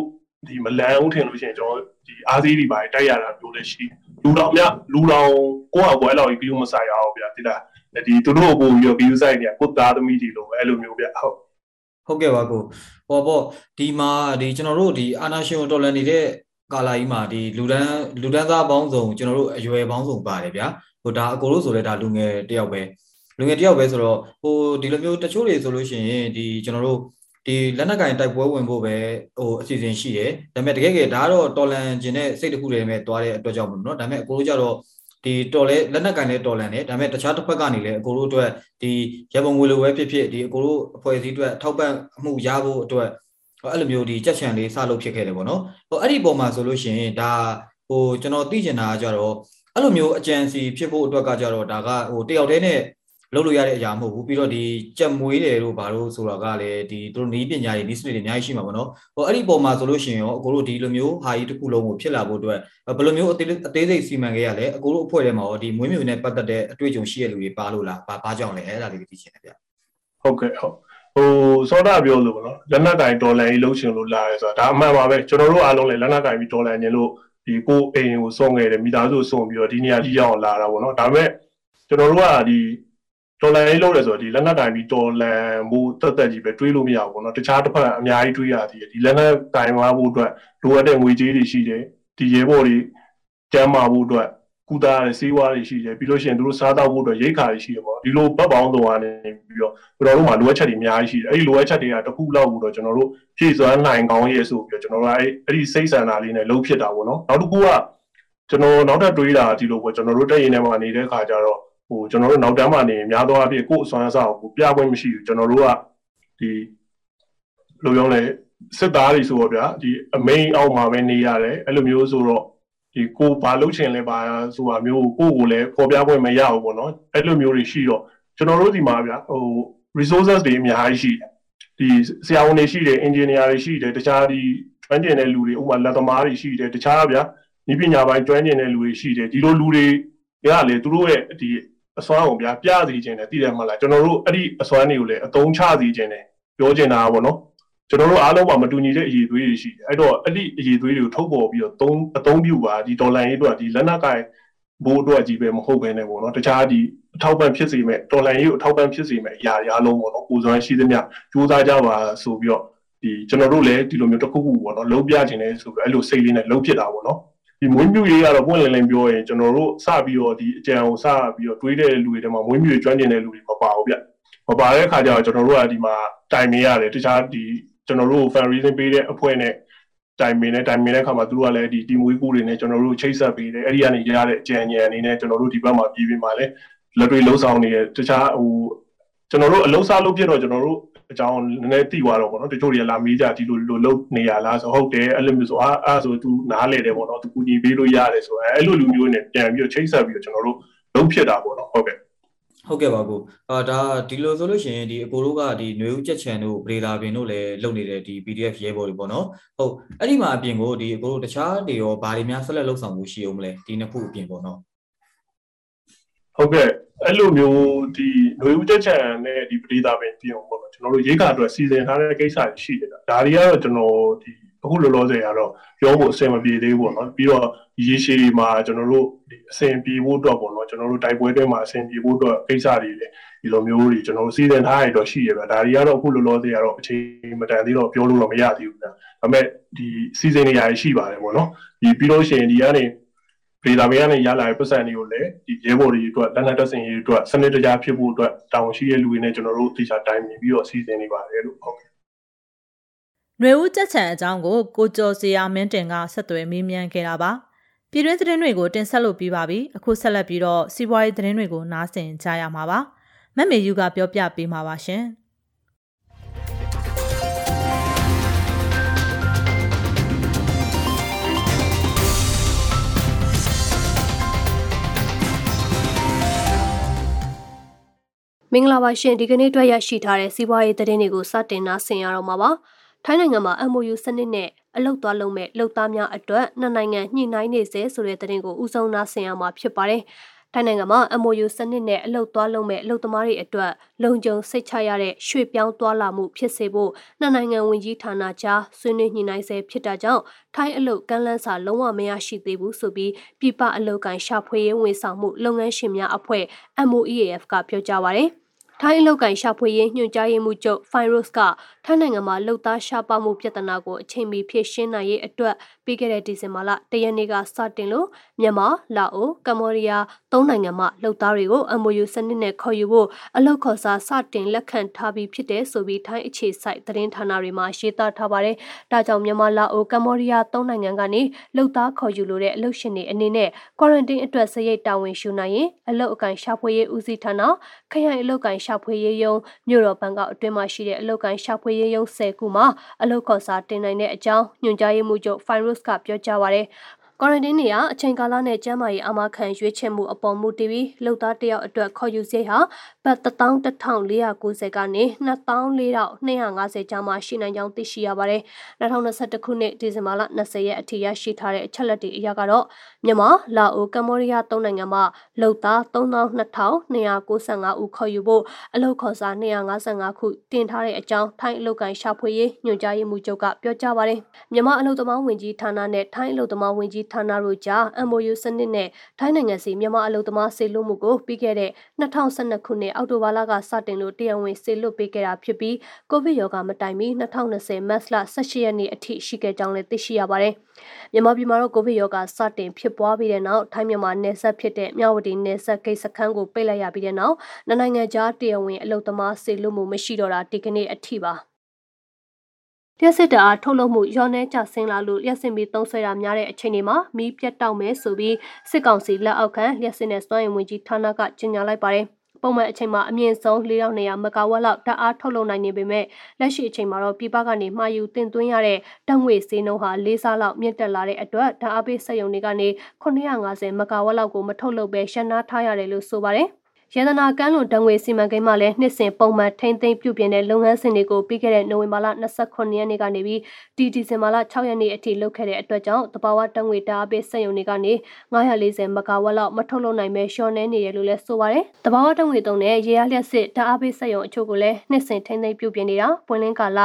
ဒီမလန်ဦးထင်လို့ရှိရင်ကျွန်တော်ဒီအားသေးတွေပါတိုက်ရတာမျိုးလည်းရှိလူတော်မြလူတော်ကိုယ့်ဟာကိုယ်အဲ့လောက်ကြီးပြီးမဆိုင်ရအောင်ဗျာတိလားဒီသူတို့ကိုပြီးတော့ view site တွေကကိုသားသမီးတွေလိုပဲအဲ့လိုမျိုးဗျဟုတ်ဟုတ်ကဲ့ပါကိုဟောပေါ့ဒီမှာဒီကျွန်တော်တို့ဒီအာနာရှင်တော်လန်နေတဲ့ကာလာကြီးမှာဒီလူဒန်းလူဒန်းသားပေါင်းစုံကျွန်တော်တို့အရွယ်ပေါင်းစုံပါတယ်ဗျာ ဟိုဒါအကိုလို့ဆိုလဲဒါလူငယ်တယောက်ပဲလူငယ်တယောက်ပဲဆိုတော့ဟိုဒီလိုမျိုးတချို့တွေဆိုလို့ရှိရင်ဒီကျွန်တော်တို့ဒီလက်နက်ကင်တိုက်ပွဲဝင်ဖို့ပဲဟိုအစီအစဉ်ရှိတယ်ဒါပေမဲ့တကယ်ကဒါကတော့တော်လန်ကျင်တဲ့စိတ်တစ်ခုတည်းပဲတွားတဲ့အတွက်ကြောင့်မလို့เนาะဒါပေမဲ့အကိုတို့ကြတော့ဒီတော်လဲလက်နက်ကင်လဲတော်လန်တယ်ဒါပေမဲ့တခြားတစ်ဖက်ကနေလဲအကိုတို့အတွက်ဒီရပုံငွေလိုပဲဖြစ်ဖြစ်ဒီအကိုတို့အဖွဲ့အစည်းအတွက်ထောက်ပံ့မှုရဖို့အတွက်အဲ့လိုမျိုးဒီကြက်ချန်လေးစလုပ်ဖြစ်ခဲ့တယ်ပေါ့နော်ဟိုအဲ့ဒီပုံမှာဆိုလို့ရှိရင်ဒါဟိုကျွန်တော်သိချင်တာကကြတော့ အဲ့လိုမျိုးအကြံစီဖြစ်ဖို့အတွက်ကကြတော့ဒါကဟိုတယောက်တည်းနဲ့လုပ်လို့ရတဲ့အရာမဟုတ်ဘူးပြီးတော့ဒီကြက်မွေးတယ်လို့ဘာလို့ဆိုတော့ကလည်းဒီသူတို့နီးပညာတွေနီးစနစ်တွေအများကြီးရှိမှာပေါ့နော်ဟိုအဲ့ဒီပုံမှာဆိုလို့ရှိရင်ရောအကိုတို့ဒီလိုမျိုးဟာကြီးတစ်ခုလုံးကိုဖြစ်လာဖို့အတွက်ဘယ်လိုမျိုးအသေးအသေးစိတ်စီမံခဲ့ရလဲအကိုတို့အဖွဲ့ထဲမှာရောဒီမွေးမြူနဲ့ပတ်သက်တဲ့အတွေ့အကြုံရှိတဲ့လူတွေပါလို့လားဘာဘာကြောင့်လဲအဲ့ဒါလေးသိချင်တယ်ဗျဟုတ်ကဲ့ဟုတ်ဟိုစောဒပြောလို့ပေါ့နော်လက်နက်ကင်ဒေါ်လာကြီးလုံးချင်လို့လာရဲဆိုတာဒါအမှန်ပါပဲကျွန်တော်တို့အားလုံးလည်းလက်နက်ကင်ပြီးဒေါ်လာညင်လို့ ဒီကိုအိမ်ကိုစုံခဲ့တယ်မိသားစုစုံပြီးတော့ဒီနေရာကြီးရောက်လာတာပေါ့နော်ဒါပေမဲ့ကျွန်တော်တို့ကဒီတော်လန်ရေးလုပ်ရဲဆိုတော့ဒီလက်နက်တိုင်ပြီးတော်လန်မှုတက်တက်ကြီးပဲတွေးလို့မရဘူးပေါ့နော်တခြားတစ်ဖက်အများကြီးတွေးရသေးတယ်ဒီလက်နက်တိုင်သွားဖို့အတွက်လိုအပ်တဲ့ငွေကြေးတွေရှိတယ်ဒီရဲဘော်တွေကျန်းမာဖို့အတွက် ကုသရတဲ့ဆေးဝါးတွေရှိတယ်ပြီးလို့ရှိရင်တို့စားတောက်ဖို့အတွက်ရိတ်ခါတွေရှိတယ်ပေါ့ဒီလိုဘက်ပေါင်းစုံကနေပြီးတော့ကျွန်တော်တို့မှာလိုအပ်ချက်တွေအများကြီးရှိတယ်အဲ့ဒီလိုအပ်ချက်တွေကတစ်ခုလောက်ကိုတော့ကျွန်တော်တို့ဖြည့်စွမ်းနိုင်ကောင်းရဲ့ဆိုပြီးတော့ကျွန်တော်တို့အဲ့အဲ့ဒီစိတ်ဆန္ဒလေးနဲ့လုံးဖြစ်တာပေါ့နော်နောက်တစ်ခုကကျွန်တော်နောက်ထပ်တွေးတာဒီလိုပေါ့ကျွန်တော်တို့တက်ရင်ထဲမှာနေတဲ့ခါကျတော့ဟိုကျွန်တော်တို့နောက်တန်းမှာနေများသောအားဖြင့်ကိုယ်အစွမ်းအစကိုပြပွဲမရှိဘူးကျွန်တော်တို့ကဒီလိုရောလဲစစ်သားတွေဆိုတော့ဗျာဒီအမိန်အောက်မှာပဲနေရတယ်အဲ့လိုမျိုးဆိုတော့ ဒီကိုဘာလုပ်ချင်လဲပါဆိုတာမျိုးကိုကိုကိုလည်းပေါ်ပြပွဲမရဘူးပေါ့နော်အဲ့လိုမျိုးတွေရှိတော့ကျွန်တော်တို့ဒီမှာဗျာဟို resources တွေအများကြီးရှိတယ်ဒီဆရာဝန်တွေရှိတယ် engineer တွေရှိတယ်တခြားဒီကျွမ်းကျင်တဲ့လူတွေဥပမာလက်သမားတွေရှိတယ်တခြားဗျာဤပညာပိုင်းကျွမ်းကျင်တဲ့လူတွေရှိတယ်ဒီလိုလူတွေကလေသူတို့ရဲ့ဒီအစွမ်းကိုဗျာပြစီခြင်းတယ်သိတယ်မလားကျွန်တော်တို့အဲ့ဒီအစွမ်းတွေကိုလည်းအသုံးချစီခြင်းတယ်ပြောချင်တာပေါ့နော် ကျွန်တော်တို့အားလုံးမှာမတူညီတဲ့အရေးသွေးတွေရှိတယ်အဲ့တော့အဲ့ဒီအရေးသွေးတွေကိုထုတ်ပေါ်ပြီးတော့သုံးအသုံးပြုပါဒီဒေါ်လာရေးအတွက်ဒီလက်နက်ကိုင်ဘိုးအတွက်ကြီးပဲမဟုတ်ဘဲနဲ့ပေါ့နော်တခြားဒီအထောက်ပံ့ဖြစ်စေမဲ့ဒေါ်လာရေးကိုအထောက်ပံ့ဖြစ်စေမဲ့အရာတွေအားလုံးပေါ့နော်ကိုယ်စွမ်းရှိသမျှစူးစမ်းကြပါဆိုပြီးတော့ဒီကျွန်တော်တို့လည်းဒီလိုမျိုးတစ်ခုခုပေါ့နော်လုံးပြခြင်းလဲဆိုပြီးအဲ့လိုစိတ်လေးနဲ့လုံးဖြစ်တာပေါ့နော်ဒီမွေးမြူရေးကတော့ပွင့်လင်းလင်းပြောရင်ကျွန်တော်တို့စပြီးတော့ဒီအကြံကိုစပြီးတော့တွေးတဲ့လူတွေထဲမှာမွေးမြူရေးကျွမ်းကျင်တဲ့လူတွေမပါဘူးဗျမပါတဲ့အခါကျတော့ကျွန်တော်တို့ကဒီမှာတိုင်နေရတယ်တခြားဒီ ကျွန်တော်တို့ fan reason ပေးတဲ့အဖွဲ့နဲ့တိုင်ပင်နဲ့တိုင်ပင်တဲ့အခါမှာသူတို့ကလည်းဒီ team ဝေးကူတွေနဲ့ကျွန်တော်တို့ချိတ်ဆက်ပေးတယ်အဲ့ဒီကနေရတဲ့အကြံဉာဏ်အနေနဲ့ကျွန်တော်တို့ဒီဘက်မှာပြည်ပြီးမှလည်းလက်တွေ့လှုပ်ဆောင်နေတဲ့တခြားဟိုကျွန်တော်တို့အလုံးစားလုပ်ဖြစ်တော့ကျွန်တော်တို့အကြောင်းနည်းနည်းသိသွားတော့ပေါ့နော်တချို့တွေကလာမေးကြဒီလိုလိုလုပ်နေရလားဆိုဟုတ်တယ်အဲ့လိုမျိုးဆိုအာအဲ့ဆို तू နားလေတယ်ပေါ့နော် तू ကူညီပေးလို့ရတယ်ဆိုအဲ့လိုလူမျိုးနဲ့ပြန်ပြီးတော့ချိတ်ဆက်ပြီးတော့ကျွန်တော်တို့လုပ်ဖြစ်တာပေါ့နော်ဟုတ်ကဲ့ ဟုတ်ကဲ့ပါကိုအာဒါဒီလိုဆိုလို့ရှိရင်ဒီအကိုတို့ကဒီຫນွေဦးကြက်ချန်တို့ဗရေဒါပင်တို့လည်းလုပ်နေတဲ့ဒီ PDF ရဲဘော်တွေပေါ့နော်ဟုတ်အဲ့ဒီမှာအပြင်ကိုဒီအကိုတို့တခြားတွေရောဘာတွေများဆက်လက်လုပ်ဆောင်မှုရှိအောင်မလဲဒီနှစ်ခုအပြင်ပေါ့နော်ဟုတ်ကဲ့အဲ့လိုမျိုးဒီຫນွေဦးကြက်ချန်နဲ့ဒီဗရေဒါပင်ပြင်အောင်ပေါ့နော်ကျွန်တော်တို့ရေးကာအတွက်စီစဉ်ထားတဲ့ကိစ္စတွေရှိတယ်ဒါတွေကတော့ကျွန်တော်ဒီ အခုလောလောဆယ်ကတော့ပြောဖို့အဆင်မပြေသေးဘူးပေါ့နော်ပြီးတော့ရေရှည်မှာကျွန်တော်တို့အဆင်ပြေဖို့အတွက်ပေါ့နော်ကျွန်တော်တို့တိုက်ပွဲတွေမှာအဆင်ပြေဖို့အတွက်ကိစ္စတွေလည်းဒီလိုမျိုးတွေကျွန်တော်တို့စီစဉ်ထားရတော့ရှိရပဲဒါတွေကတော့အခုလောလောဆယ်ကတော့အချိန်မတန်သေးတော့ပြောလို့တော့မရသေးဘူးဗျာဒါပေမဲ့ဒီစီစဉ်နေရာရှိပါတယ်ပေါ့နော်ဒီပြီးလို့ရှိရင်ဒီကနေဒေတာဘေးကနေရလာတဲ့ပတ်စံတွေကိုလည်းဒီရဲဘော်တွေအတွက်လက်နက်တပ်ဆင်ရေးအတွက်စနစ်တကျဖြစ်ဖို့အတွက်တောင်းရှိတဲ့လူတွေနဲ့ကျွန်တော်တို့တေချာတိုင်းမြင်ပြီးတော့စီစဉ်နေပါတယ်လို့ဟုတ်ကဲ့ ຫນွေဦးကြက်ချံအကြောင်းကိုကိုကျော်စရာမင်းတင်ကဆက်သွယ်မေးမြန်းခဲ့တာပါပြည်တွင်းသတင်းတွေကိုတင်ဆက်လို့ပြီးပါပြီအခုဆက်လက်ပြီးတော့စီးပွားရေးသတင်းတွေကိုနားဆင်ကြရမှာပါမက်မေယူကပြောပြပေးမှာပါရှင်မင်္ဂလာပါရှင်ဒီကနေ့တွေ့ရရှိထားတဲ့စီးပွားရေးသတင်းတွေကိုစတင်နာဆင်ရတော့မှာပါ ထိုင်းနိုင်ငံမှာ MOU စနစ်နဲ့အလုတ်သွားလုံးမဲ့လုပ်သားများအတွက်နှစ်နိုင်ငံညှိနှိုင်းနေစေဆိုတဲ့သတင်းကိုဦးဆုံးနာဆင်ရမှာဖြစ်ပါတယ်။ထိုင်းနိုင်ငံမှာ MOU စနစ်နဲ့အလုတ်သွားလုံးမဲ့အလုတ်သမားတွေအတွက်လုံခြုံစိတ်ချရတဲ့ရွှေ့ပြောင်းသွားလာမှုဖြစ်စေဖို့နှစ်နိုင်ငံဝန်ကြီးဌာနကြားဆွေးနွေးညှိနှိုင်းဆဲဖြစ်တာကြောင့်ထိုင်းအလုတ်ကမ်းလှမ်းစာလုံးဝမရရှိသေးဘူးဆိုပြီးပြည်ပအလုတ်ကန်ရှာဖွေရေးဝန်ဆောင်မှုလုပ်ငန်းရှင်များအဖွဲ့ MOEAF ကပြောကြားပါရယ်။ထိုင်းအလောက်ကန်ရှာဖွေရေးညွှန်ကြားရေးမှူးချုပ်ဖိုင်ရိုစ်ကထိုင်းနိုင်ငံမှာလုံသားရှားပါမှုပြဿနာကိုအချိန်မီဖြေရှင်းနိုင်ရေးအတွက်ပြီးခဲ့တဲ့ဒီဇင်ဘာလတရက်နေ့ကစတင်လို့မြန်မာ၊လာအို၊ကမ္ဘောဒီးယားသုံးနိုင်ငံမှလုံသားတွေကို MOU စနစ်နဲ့ခေါ်ယူဖို့အလောက်ခေါ်စာစတင်လက်ခံထားပြီးဖြစ်တဲ့ဆိုပြီးထိုင်းအခြေစိုက်သတင်းဌာနတွေမှာရေးသားထားပါတယ်။ဒါကြောင့်မြန်မာ၊လာအို၊ကမ္ဘောဒီးယားသုံးနိုင်ငံကနေလုံသားခေါ်ယူလို့တဲ့အလုပ်ရှင်တွေအနေနဲ့ quarantine အတွက်စရိတ်တာဝန်ယူနိုင်ရင်အလောက်အကန်ရှာဖွေရေးဦးစီးဌာနခရိုင်အလောက်ကန်ရှာဖွေရေးယုံမြို့တော်ဘန်ကောက်အတွင်းမှာရှိတဲ့အလောက်ကန်ရှာဖွေရေးယုံ10ခုမှာအလောက်ခေါ်စာတင်နိုင်တဲ့အကြောင်းညွှန်ကြားရေးမှူးချုပ် Fairuz ကပြောကြားပါရယ် ကွာရန်တင်းနေရအချိန်ကာလနဲ့ကျန်းမာရေးအမခံရွေးချယ်မှုအပေါ်မူတည်ပြီးလုံသားတယောက်အတွက်ခေါ်ယူစိတ်ဟာဘတ်11490ကနေ2450ကျားမှရှိနိုင်ကြောင်းသိရှိရပါတယ်။2021ခုနှစ်ဒီဇင်ဘာလ20ရက်အထိရရှိထားတဲ့အချက်လက်တွေအရကတော့မြန်မာ၊လာအို၊ကမ္ဘောဒီးယားသုံးနိုင်ငံမှာလုံသား3295ဦးခေါ်ယူဖို့အလုပ်ခေါ်စာ255ခုတင်ထားတဲ့အကြောင်းထိုင်းအလုပ်ကိုင်ရှာဖွေရေးညွှန်ကြားရေးမှူးချုပ်ကပြောကြားပါတယ်။မြန်မာအလုပ်သမားဝင်ကြီးဌာနနဲ့ထိုင်းအလုပ်သမားဝင်ကြီးဌာနတို့ကြား MOU စနစ်နဲ့ထိုင်းနိုင်ငံစီမြန်မာအလုပ်သမားစေလွှတ်မှုကိုပြီးခဲ့တဲ့2012ခုနှစ်အောက်တိုဘာလကစတင်လို့တရားဝင်စေလွှတ်ပေးခဲ့တာဖြစ်ပြီးကိုဗစ်ရောဂါမတိုင်မီ2020မတ်လ18ရက်နေ့အထိရှိခဲ့ကြောင်းလည်းသိရှိရပါတယ်။မြန်မာပြည်မှာတော့ကိုဗစ်ရောဂါစတင်ဖြစ်ပွားပြီးတဲ့နောက်ထိုင်းမြန်မာနယ်စပ်ဖြစ်တဲ့မြဝတီနယ်စပ်ဂိတ်စခန်းကိုပိတ်လိုက်ရပြီးတဲ့နောက်နိုင်ငံကြားတရားဝင်အလုပ်သမားစေလွှတ်မှုမရှိတော့တာဒီကနေ့အထိပါ။ လျှက်စစ်တအားထုတ်လုပ်မှုရောနှဲကျဆင်းလာလို့လျှက်စစ်မီသုံးဆွဲတာများတဲ့အချိန်တွေမှာမီးပြတ်တောက်မယ်ဆိုပြီးစစ်ကောင်စီလက်အောက်ခံလျှက်စစ်နဲ့စွမ်းအင်ဝင်ကြီးဌာနကကြေညာလိုက်ပါတယ်။ပုံမှန်အချိန်မှာအမြင့်ဆုံး4200မဂါဝက်လောက်ဓာတ်အားထုတ်လုပ်နိုင်နေပေမဲ့လက်ရှိအချိန်မှာတော့ပြည်ပကနေမှာယူတင်သွင်းရတဲ့ဓာတ်ငွေဈေးနှုန်းဟာ၄ဆလောက်မြင့်တက်လာတဲ့အတွက်ဓာတ်အားပေးစက်ရုံတွေကနေ950မဂါဝက်လောက်ကိုမထုတ်လုပ်ဘဲရှင်းနာထားရတယ်လို့ဆိုပါတယ်။ ရတနာကမ်းလွန်တံငွေစီမံကိန်းမှလည်းနှစ်စဉ်ပုံမှန်ထိမ့်သိမ်းပြုပြင်တဲ့လုပ်ငန်းစဉ်တွေကိုပြီးခဲ့တဲ့နိုဝင်ဘာလ29ရက်နေ့ကနေပြီးဒီဒီဇင်ဘာလ6ရက်နေ့အထိလုပ်ခဲ့တဲ့အတွက်ကြောင့်တဘာဝတံငွေတာအပိစက်ရုံတွေကနေ940မဂါဝက်လောက်မထုတ်လုပ်နိုင်ပဲရှော့နေနေရလို့လည်းဆိုပါတယ်။တဘာဝတံငွေတုံးနဲ့ရေအားလျက်စစ်တာအပိစက်ရုံအချို့ကိုလည်းနှစ်စဉ်ထိမ့်သိမ်းပြုပြင်နေတာပွင့်လင်းကာလ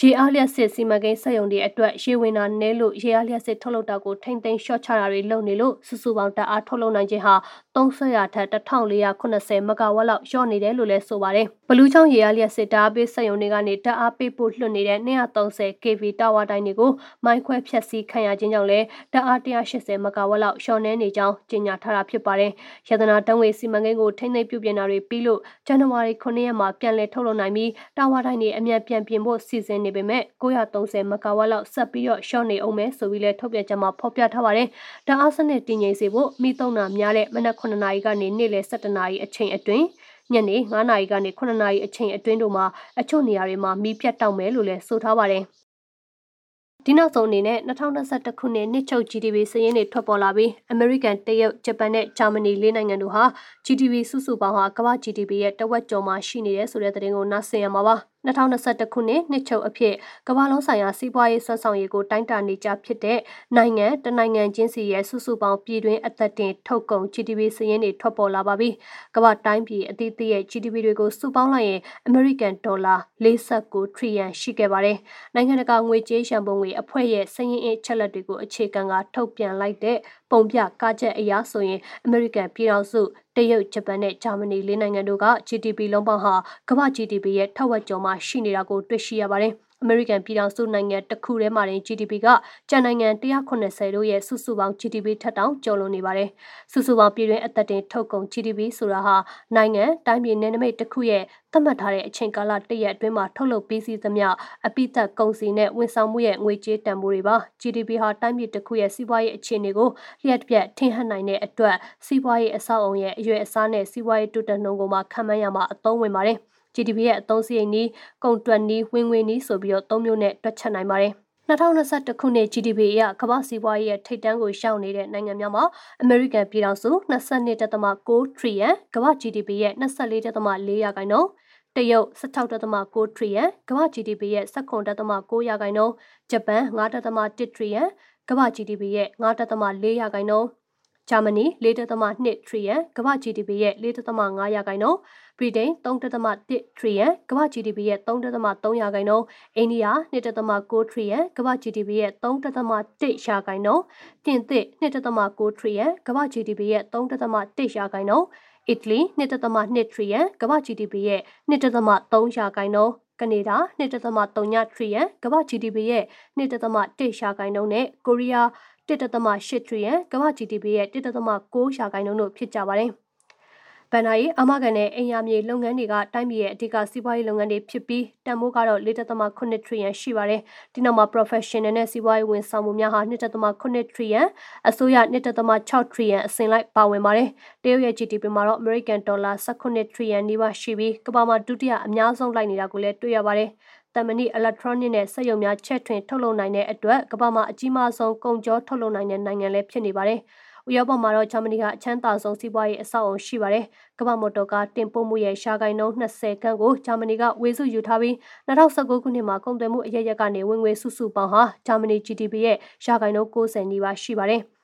ရေအားလျက်စစ်စီမံကိန်းစက်ရုံတွေအတွက်ရေဝင်တာနဲလို့ရေအားလျက်စစ်ထုတ်လုပ်တာကိုထိမ့်သိမ်းရှော့ချတာတွေလုပ်နေလို့စုစုပေါင်းတအားထုတ်လုပ်နိုင်ခြင်းဟာ300ထက်1480မဂါဝက်လောက်လျော့နေတယ်လို့လည်းဆိုပါတယ်။ဘလူးချောင်းရေအားလျက်စစ်တာပေးစက်ရုံတွေကနေတအားပေးဖို့လွှတ်နေတဲ့230 kV တာဝါတိုင်းတွေကိုမိုင်းခွဲဖြတ်စည်းခံရခြင်းကြောင့်လည်းတအား180မဂါဝက်လောက်လျော့နေနေကြောင်းကြေညာထားတာဖြစ်ပါတယ်။ရတနာတန်းဝေစီမံကိန်းကိုထိမ့်သိမ်းပြုပြင်တာတွေပြီးလို့ဇန်နဝါရီ9ရက်မှာပြန်လည်ထုတ်လုပ်နိုင်ပြီးတာဝါတိုင်းတွေအမြန်ပြန်ပြင်ဖို့စီစဉ်နေပေမဲ့930မဂါဝက်လောက်ဆက်ပြီးတော့ရှော့နေအောင်မယ်ဆိုပြီးလဲထုတ်ပြန်ချက်မှာဖော်ပြထားပါတယ်။တအားစနစ်တည်ငြိမ်စေဖို့မိသုံးနာများတဲ့မနက်9နာရီကနေနေ့လယ်7နာရီအချိန်အတွင်း ညနေ9နာရီကနေ9နာရီအချိန်အတွင်းတို့မှာအချို့နေရာတွေမှာမီးပြတ်တောက်မယ်လို့လည်းဆိုထားပါတယ်။ဒီနောက်ဆုံးအနေနဲ့2021ခုနှစ်နှစ်ချုပ် GDP စရင်းတွေထွက်ပေါ်လာပြီး American တရုတ်ဂျပန်နဲ့ဂျာမနီလေးနိုင်ငံတို့ဟာ GDP စုစုပေါင်းဟာကမ္ဘာ GDP ရဲ့တဝက်ကျော်မှရှိနေတယ်ဆိုတဲ့သတင်းကိုနားဆင်ရမှာပါ။ 2021ခုနှစ်နှစ်ချုပ်အဖြစ်ကမ္ဘာလုံးဆိုင်ရာစီးပွားရေးဆွမ်းဆောင်ရေးကိုတိုင်းတာနေကြဖြစ်တဲ့နိုင်ငံတနိုင်ငံချင်းစီရဲ့စုစုပေါင်းပြည်တွင်းအသက်တင်ထုတ်ကုန် GDP စရင်းတွေထွက်ပေါ်လာပါပြီ။ကမ္ဘာတိုင်းပြည်အသီးသီးရဲ့ GDP တွေကိုစုပေါင်းလိုက်ရင် American Dollar 49 trillion ရှိခဲ့ပါတယ်။နိုင်ငံတကာငွေကြေးရန်ပုံငွေအဖွဲ့ရဲ့စရင်းအချက်လက်တွေကိုအခြေခံကထုတ်ပြန်လိုက်တဲ့ပုံပြကားချက်အရာဆိုရင် American ပြည်ထောင်စု တရုတ်ဂျပန်နဲ့ဂျာမနီလေးနိုင်ငံတို့က GDP လုံးပေါင်းဟာကမ္ဘာ GDP ရဲ့ထက်ဝက်ကျော်မှရှိနေတာကိုတွေ့ရှိရပါတယ်။ American ပြည်ထောင်စုနိုင်ငံတစ်ခုထဲမှာတင် GDP ကကျန်နိုင်ငံ190တို့ရဲ့စုစုပေါင်း GDP ထက်တောင်ကျော်လွန်နေပါတယ်။စုစုပေါင်းပြည်တွင်းအသက်တင်ထုတ်ကုန် GDP ဆိုတာဟာနိုင်ငံတိုင်းပြည်နယ်နိမိတ်တစ်ခုရဲ့သတ်မှတ်ထားတဲ့အချိန်ကာလတစ်ရက်အတွင်းမှာထုတ်လုပ်ပြီးစီးသမျှအပိသက်ကုန်စည်နဲ့ဝန်ဆောင်မှုရဲ့ငွေကြေးတန်ဖိုးတွေပါ GDP ဟာတိုင်းပြည်တစ်ခုရဲ့စီးပွားရေးအခြေအနေကိုလျှက်ပြက်ထင်ဟပ်နိုင်တဲ့အတွက်စီးပွားရေးအဆောက်အုံရဲ့အရွယ်အစားနဲ့စီးပွားရေးတိုးတက်နှုန်းကိုမှခံမှန်းရမှာအသုံးဝင်ပါတယ်။ GDP ရဲ့အသုံးစရိတ်နည်းကုန်တွက်နည်းဝင်ငွေနည်းဆိုပြီးတော့သုံးမျိုးနဲ့တွက်ချက်နိုင်ပါတယ်2021ခုနှစ် GDP အရကမ္ဘာစီးပွားရေးရဲ့ထိပ်တန်းကိုရှောင်နေတဲ့နိုင်ငံများမှာ American ပြည်ထောင်စု22.6 trillion ကမ္ဘာ GDP ရဲ့24.4ရာခိုင်နှုန်းတရုတ်16.6 trillion ကမ္ဘာ GDP ရဲ့19.9ရာခိုင်နှုန်းဂျပန်9.1 trillion ကမ္ဘာ GDP ရဲ့9.4ရာခိုင်နှုန်း ဂျာမနီ4.2 trillion ကမ္ဘာ GDP ရဲ့4.5ရာခိုင်နှုန်းဗြိတိန်3.1 trillion ကမ္ဘာ GDP ရဲ့3.3ရာခိုင်နှုန်းအိန္ဒိယ2.9 trillion ကမ္ဘာ GDP ရဲ့3.1ရာခိုင်နှုန်းပြင်သစ်2.9 trillion ကမ္ဘာ GDP ရဲ့3.1ရာခိုင်နှုန်းအီတလီ2.2 trillion ကမ္ဘာ GDP ရဲ့2.3ရာခိုင်နှုန်းကနေဒါ1.3 trillion ကမ္ဘာ GDP ရဲ့1.1ရာခိုင်နှုန်းနဲ့ကိုရီးယား 1.8 trillion ကမ္ဘာ GDP ရဲ့1.9ရာခိုင်နှုန်းတို့ဖြစ်ကြပါတယ်။ဗန်နာရီအမကန်နဲ့အင်ယာမြေလုပ်ငန်းတွေကတိုင်းပြည်ရဲ့အဓိကစီးပွားရေးလုပ်ငန်းတွေဖြစ်ပြီးတန်ဖိုးကတော့4.8 trillion ရှိပါတယ်။ဒီနောက်မှာ professional နဲ့စီးပွားရေးဝန်ဆောင်မှုများဟာ2.8 trillion အစိုးရ2.6 trillion အစဉ်လိုက်ပါဝင်ပါတယ်။တရုတ်ရဲ့ GDP မှာတော့ American dollar 18 trillion နီးပါးရှိပြီးကမ္ဘာမှာဒုတိယအများဆုံးလိုက်နေတာကိုလည်းတွေ့ရပါတယ်။ တမဏိ electronic နဲ့စက်ရုံများချက်ထွင်ထုတ်လုပ်နိုင်တဲ့အတွက်ကမ္ဘာမှာအကြီးမားဆုံးကုန်ကြောထုတ်လုပ်နိုင်တဲ့နိုင်ငံလည်းဖြစ်နေပါတယ်။ဥရောပမှာတော့ဂျာမနီကအချမ်းသာဆုံးစီးပွားရေးအဆောက်အုံရှိပါတယ်။ကမ္ဘာမော်တော်ကားတင်ပို့မှုရဲ့ရှားကိုင်းနှုန်း20ခန့်ကိုဂျာမနီကဝေစုယူထားပြီး2019ခုနှစ်မှာကုန်သွယ်မှုအရရက်ကနေဝင်ငွေစုစုပေါင်းဟာဂျာမနီ GDP ရဲ့ရှားကိုင်းနှုန်း90နီးပါးရှိပါတယ်။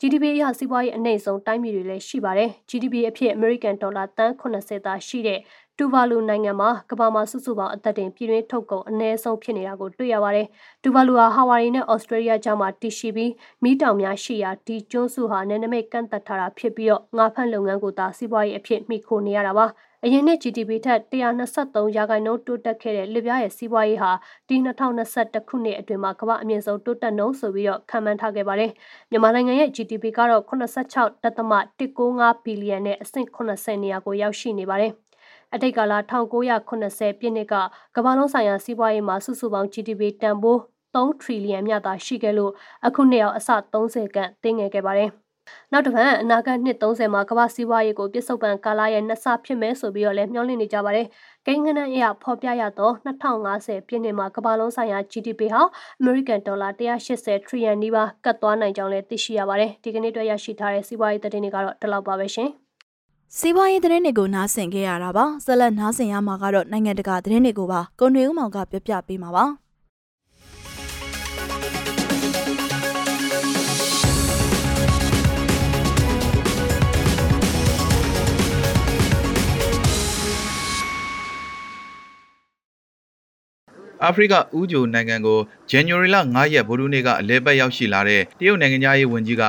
GDP အရစီးပွားရေးအနှိမ့်ဆုံးတိုင်းပြည်တွေလည်းရှိပါတယ်။ GDP အဖြစ် American Dollar တန်း80သာရှိတဲ့ တူဗာလူနိုင်ငံမှာကမ္ဘာမှာစုစုပေါင်းအသက်တင်ပြည်တွင်းထုတ်ကုန်အနည်းဆုံးဖြစ်နေတာကိုတွေ့ရပါတယ်။တူဗာလူဟာဟာဝါရီနဲ့ဩစတြေးလျကြားမှာတည်ရှိပြီးမိတောင်များရှိရာဒီကျွန်းစုဟာနယ်နိမိတ်ကန့်သက်ထားတာဖြစ်ပြီးတော့ငါးဖက်လုပ်ငန်းကိုသာစီးပွားရေးအဖြစ်မှီခိုနေရတာပါ။အရင်နှစ် GDP ထက်123ရာခိုင်နှုန်းတိုးတက်ခဲ့တဲ့လစ်ပြားရဲ့စီးပွားရေးဟာဒီ2021ခုနှစ်အတွင်းမှာကမ္ဘာအမြင့်ဆုံးတိုးတက်နှုန်းဆိုပြီးတော့ခံမှန်းထားခဲ့ပါတယ်။မြန်မာနိုင်ငံရဲ့ GDP ကတော့86.195ဘီလီယံနဲ့အဆင့်80နေရာကိုရောက်ရှိနေပါတယ်။ အတိတ်ကာလ1980ပြည့်နှစ်ကကမ္ဘာလုံးဆိုင်ရာစီးပွားရေးမှာစုစုပေါင်း GDP တန်ဖိုး3ထရီလီယံမြသာရှိခဲ့လို့အခုနှစ်အောင်အစ30ကန့်တင်းငယ်ခဲ့ပါတယ်။နောက်တစ်ပတ်အနာဂတ်နှစ်30မှာကမ္ဘာစီးပွားရေးကိုပြစ္ဆုတ်ပံကာလရဲ့နှစ်ဆဖြစ်မယ်ဆိုပြီးတော့လည်းမျှော်လင့်နေကြပါတယ်။ကိန်းဂဏန်းအရဖော်ပြရတော့2050ပြည့်နှစ်မှာကမ္ဘာလုံးဆိုင်ရာ GDP ဟာ American Dollar 180 trillion နီးပါးကတ်သွားနိုင်ကြောင်းလည်းသိရှိရပါတယ်။ဒီကနေ့အတွက်ရရှိထားတဲ့စီးပွားရေးသတင်းတွေကတော့ဒီလောက်ပါပဲရှင်။ စီးပွားရေးသတင်းတွေကိုနားဆင်ခဲ့ရတာပါဆက်လက်နားဆင်ရမှာကတော့နိုင်ငံတကာသတင်းတွေကိုပါကိုနေဦးမောင်ကပြောပြပေးမှာပါအာဖရိကဥဂျိုနိုင်ငံကို January လ9ရက်ဗိုလ်ထူးနေ့ကအလဲပတ်ရောက်ရှိလာတဲ့တရုတ်နိုင်ငံသားရေးဝန်ကြီးက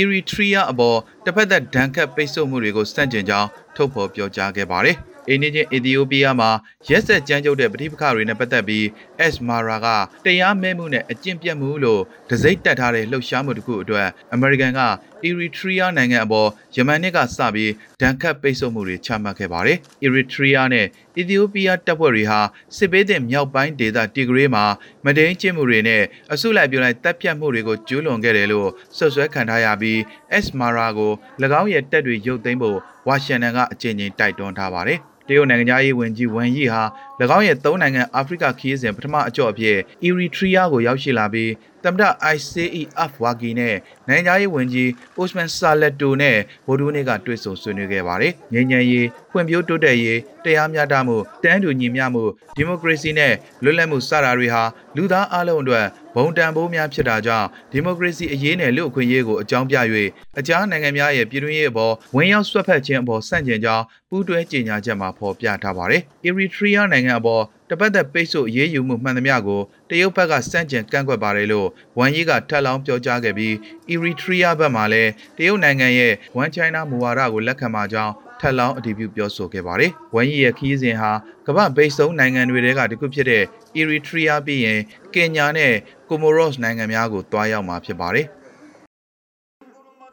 Eritrea အပေါ်တစ်ဖက်သက်ဒဏ်ခတ်ပိတ်ဆို့မှုတွေကိုစန့်ကျင်ကြောင်းထုတ်ဖော်ပြောကြားခဲ့ပါတယ်။အိန္ဒိယအီသီယိုးပီးယားမှာရက်ဆက်ကြမ်းကြုတ်တဲ့ပဋိပက္ခတွေနဲ့ပတ်သက်ပြီး S Mara ကတရားမဲမှုနဲ့အကျင့်ပြတ်မှုလို့ဒစိမ့်တက်ထားတဲ့လှုပ်ရှားမှုတစ်ခုအတွက်အမေရိကန်က Eritrea နိုင်ငံအပေါ်ယမန်နှစ်ကစပြီးဒဏ်ခတ်ပိတ်ဆို့မှုတွေချမှတ်ခဲ့ပါတယ်။ Eritrea နဲ့ အီသီယိုးပီးယားတပ်ဖွဲ့တွေဟာစစ်ဘေးသင့်မြောက်ပိုင်းဒေသတီဂရေးမှာမဒိန်ကျင့်မှုတွေနဲ့အစုလိုက်ပြုံလိုက်တပ်ဖြတ်မှုတွေကိုကျူးလွန်ခဲ့တယ်လို့ဆွဆွဲခံထားရပြီး S Mara ကို၎င်းရဲ့တပ်တွေရုပ်သိမ်းဖို့ဝါရှင်တန်ကအကြိမ်ကြိမ်တိုက်တွန်းထားပါတယ်။တရုတ်နိုင်ငံသားရေးဝန်ကြီးဝမ်ယီဟာ၎င်းရဲ့သုံးနိုင်ငံအာဖရိကခီးစဉ်ပထမအကြော့အဖြစ်အီရီထရီယာကိုရောက်ရှိလာပြီးသမ္မတ ICE အဖ်ဝါဂီနဲ့နိုင်ငံသားရေးဝန်ကြီးအိုစမန်ဆာလက်တိုနဲ့ဗိုလ်ဒူးနေကတွေ့ဆုံဆွေးနွေးခဲ့ပါတယ်။ငြိမ်းချမ်းရေးဖွံ့ဖြိုးတိုးတက်ရေးတရားမျှတမှုတန်းတူညီမျှမှုဒီမိုကရေစီနဲ့လွတ်လပ်မှုစတာတွေဟာလူသားအလုံးအတွက်ဘုံတန်ဖိုးများဖြစ်တာကြောင့်ဒီမိုကရေစီအရေးနဲ့လူ့အခွင့်အရေးကိုအကြောင်းပြ၍အကြားနိုင်ငံများရဲ့ပြည်တွင်းရေးအပေါ်ဝင်ရောက်ဆွတ်ဖက်ခြင်းအပေါ်ဆန့်ကျင်ကြောင်းပူးတွဲကြေညာချက်မှာဖော်ပြထားပါတယ်။ Eritrea နိုင်ငံအပေါ်တပတ်သက်ပိတ်ဆို့ရေးယူမှုမှန်သမျှကိုတရုတ်ဘက်ကစန့်ကျင်ကန့်ကွက်ပါတယ်လို့ဝန်ကြီးကထပ်လောင်းပြောကြားခဲ့ပြီး Eritrea ဘက်မှလည်းတရုတ်နိုင်ငံရဲ့ One China မူဝါဒကိုလက်ခံမှာကြောင်းထပ်လောင်းအတည်ပြုပြောဆိုခဲ့ပါတယ်။ဝန်ကြီးရဲ့ခီးစဉ်ဟာကမ္ဘာဘိတ်ဆုံးနိုင်ငံတွေထဲကတစ်ခုဖြစ်တဲ့ Eritrea ပြီးရင်ကင်ညာနဲ့ Comoros နိုင်ငံများကိုတွားရောက်မှာဖြစ်ပါတယ်။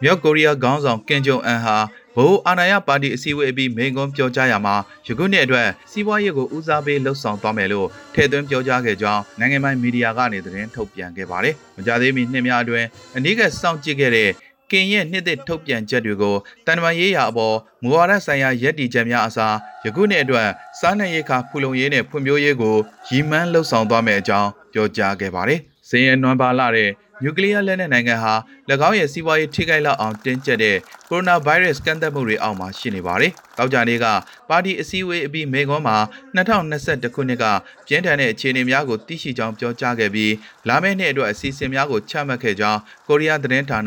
မြောက်ကိုရီးယားခေါင်းဆောင်ကင်ဂျုံအန်ဟာ ဘိုးအာဏာရပါတီအစည်းအဝေးအပြီးမိန့်ခွန်းပြောကြားရမှာယခုနှစ်အတွက်စီးပွားရေးကိုဦးစားပေးလှုပ်ဆောင်သွားမယ်လို့ထည့်သွင်းပြောကြားခဲ့ကြောင်းနိုင်ငံပိုင်မီဒီယာကနေသတင်းထုတ်ပြန်ခဲ့ပါတယ်။မကြသေးမီနှစ်များအတွင်းအနည်းကစောင့်ကြည့်ခဲ့တဲ့ကင်ရဲ့နှစ်သက်ထုတ်ပြန်ချက်တွေကိုတန်တမာရေးရာအပေါ်မူဝါဒဆိုင်ရာရည်တည်ချက်များအစားယခုနှစ်အတွက်စားနပ်ရိက္ခာဖူလုံရေးနဲ့ဖွံ့ဖြိုးရေးကိုရည်မှန်းလှုပ်ဆောင်သွားမယ့်အကြောင်းပြောကြားခဲ့ပါတယ်။စင်ရနွမ်းပါလာတဲ့ နျူကလ িয়ার လက်နက်နိုင်ငံဟာ၎င်းရဲ့စီးပွားရေးထိခိုက်လောက်အောင်တင်းကျပ်တဲ့ကိုရိုနာဗိုင်းရပ်စ်ကန့်သတ်မှုတွေအောက်မှာရှိနေပါတယ်။တောက်ကြနေ့ကပါတီအစည်းအဝေးအပြီးမေကွန်းမှာ2021ခုနှစ်ကပြင်းထန်တဲ့အခြေအနေများကိုသိရှိကြောင်းပြောကြားခဲ့ပြီးလာမယ့်နှစ်အတွက်အစီအစဉ်များကိုချမှတ်ခဲ့ကြောင်းကိုရီးယားသတင်းဌာန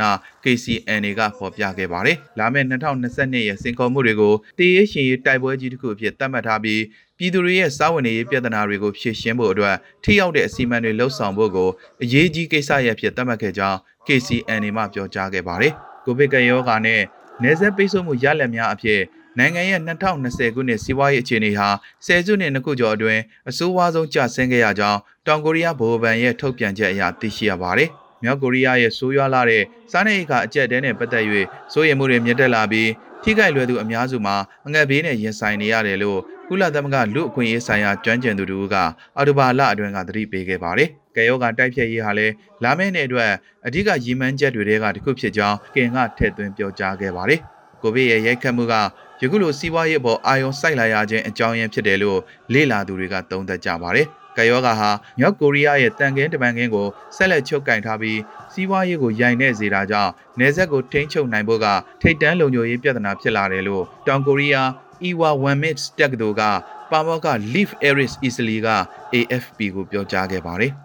KCNA ကဖော်ပြခဲ့ပါတယ်။လာမယ့်2022ရဲ့စင်ခေါ်မှုတွေကိုတည်ရရှင်ရေးတိုက်ပွဲကြီးတစ်ခုအဖြစ်သတ်မှတ်ထားပြီး ပြည်သူတွေရဲ့စားဝတ်နေရေးပြဿနာတွေကိုဖြေရှင်းဖို့အတွက်ထိရောက်တဲ့အစီအမံတွေလှုပ်ဆောင်ဖို့ကိုအရေးကြီးကိစ္စရပ်ဖြစ်သတ်မှတ်ခဲ့ကြောင်း KCNA မှပြောကြားခဲ့ပါတယ်။ကိုဗစ်ကရောဂါနဲ့နေဆက်ပိတ်ဆို့မှုရလဒ်များအဖြစ်နိုင်ငံရဲ့2020ခုနှစ်စီးပွားရေးအခြေအနေဟာဆယ်စုနှစ်နှစ်ခုကျော်အတွင်းအဆိုးဝါးဆုံးကျဆင်းခဲ့ရကြောင်းတောင်ကိုရီးယားဗဟိုဘဏ်ရဲ့ထုတ်ပြန်ချက်အရသိရှိရပါတယ်။မြောက်ကိုရီးယားရဲ့ဆိုးရွားလာတဲ့စားနပ်ရိက္ခာအကျပ်တဲနဲ့ပတ်သက်၍စိုးရိမ်မှုတွေမြင့်တက်လာပြီးထိခိုက်လွယ်သူအများစုမှာအငတ်ဘေးနဲ့ရင်ဆိုင်နေရတယ်လို့ ကုလသမဂ္ဂလူ့အခွင့်အရေးဆိုင်ရာကျွမ်းကျင်သူတို့ကအော်တိုဘာလအတွင်းကသတိပေးခဲ့ပါတယ်။ကယောဂတိုက်ဖြတ်ရေးဟာလည်းလာမယ့်နှစ်အတွက်အဓိကရည်မှန်းချက်တွေထဲကတစ်ခုဖြစ်ကြောင်းကင်ကထည့်သွင်းပြောကြားခဲ့ပါတယ်။ကိုဗစ်ရဲ့ရိုက်ခတ်မှုကယခုလိုစီးပွားရေးပေါ်အာရုံစိုက်လာရခြင်းအကြောင်းရင်းဖြစ်တယ်လို့လေ့လာသူတွေကသုံးသပ်ကြပါတယ်။ကယောဂါဟာမြောက်ကိုရီးယားရဲ့တန်ကင်းတပန်ကင်းကိုဆက်လက်ချုပ်ကင်ထားပြီးစီးပွားရေးကိုရိုင်နေစေတာကြောင့်နေဆက်ကိုထိန်းချုပ်နိုင်ဖို့ကထိတ်တန်းလုံခြုံရေးပြဿနာဖြစ်လာတယ်လို့တောင်ကိုရီးယား Iwa Wamit တက္ကသိုလ်ကပါမောက Leaf Aris Easily က AFP ကိုပြောကြားခဲ့ပါတယ်။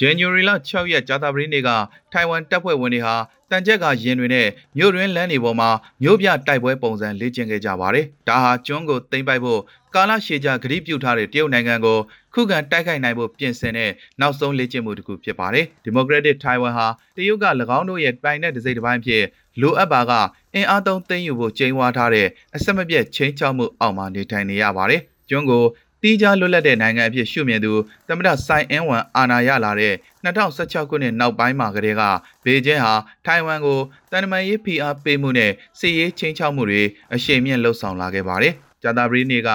January လ6ရက်ကြာသပတေးနေ့ကထိုင်ဝမ်တပ်ဖွဲ့ဝင်တွေဟာတန်ကြက်ကရင်တွေနဲ့မြို့တွင်းလမ်းတွေပေါ်မှာမြို့ပြတိုက်ပွဲပုံစံလေ့ကျင့်ခဲ့ကြပါတယ်။ဒါဟာကျွန်းကိုသိမ်းပိုက်ဖို့ကာလရှည်ကြာဂရုပြုထားတဲ့တရုတ်နိုင်ငံကိုခုခံတိုက်ခိုက်နိုင်ဖို့ပြင်ဆင်တဲ့နောက်ဆုံးလေ့ကျင့်မှုတစ်ခုဖြစ်ပါတယ်။ Democratic Taiwan ဟာတရုတ်က၎င်းတို့ရဲ့ပိုင်တဲ့ဒစိမ့်တစ်ပိုင်းဖြစ်လိုအပ်ပါကအင်အားသုံးသိမ်းယူဖို့ချိန်ဝါထားတဲ့အဆက်မပြတ်ချင်းချောက်မှုအောက်မှာနေထိုင်နေရပါတယ်။ကျွန်းကို တီးခြားလွတ်လပ်တဲ့နိုင်ငံအဖြစ်ရှုမြင်သူသမ္မတဆိုင်အင်းဝမ်အာဏာရလာတဲ့2016ခုနှစ်နောက်ပိုင်းမှာကတည်းကဘေကျင်းဟာထိုင်ဝမ်ကိုတန်တမာရေးဖိအားပေးမှုနဲ့စစ်ရေးချင်းချောက်မှုတွေအရှိန်မြင့်လှုပ်ဆောင်လာခဲ့ပါတယ်။ဂျာတာဘရီနေ့က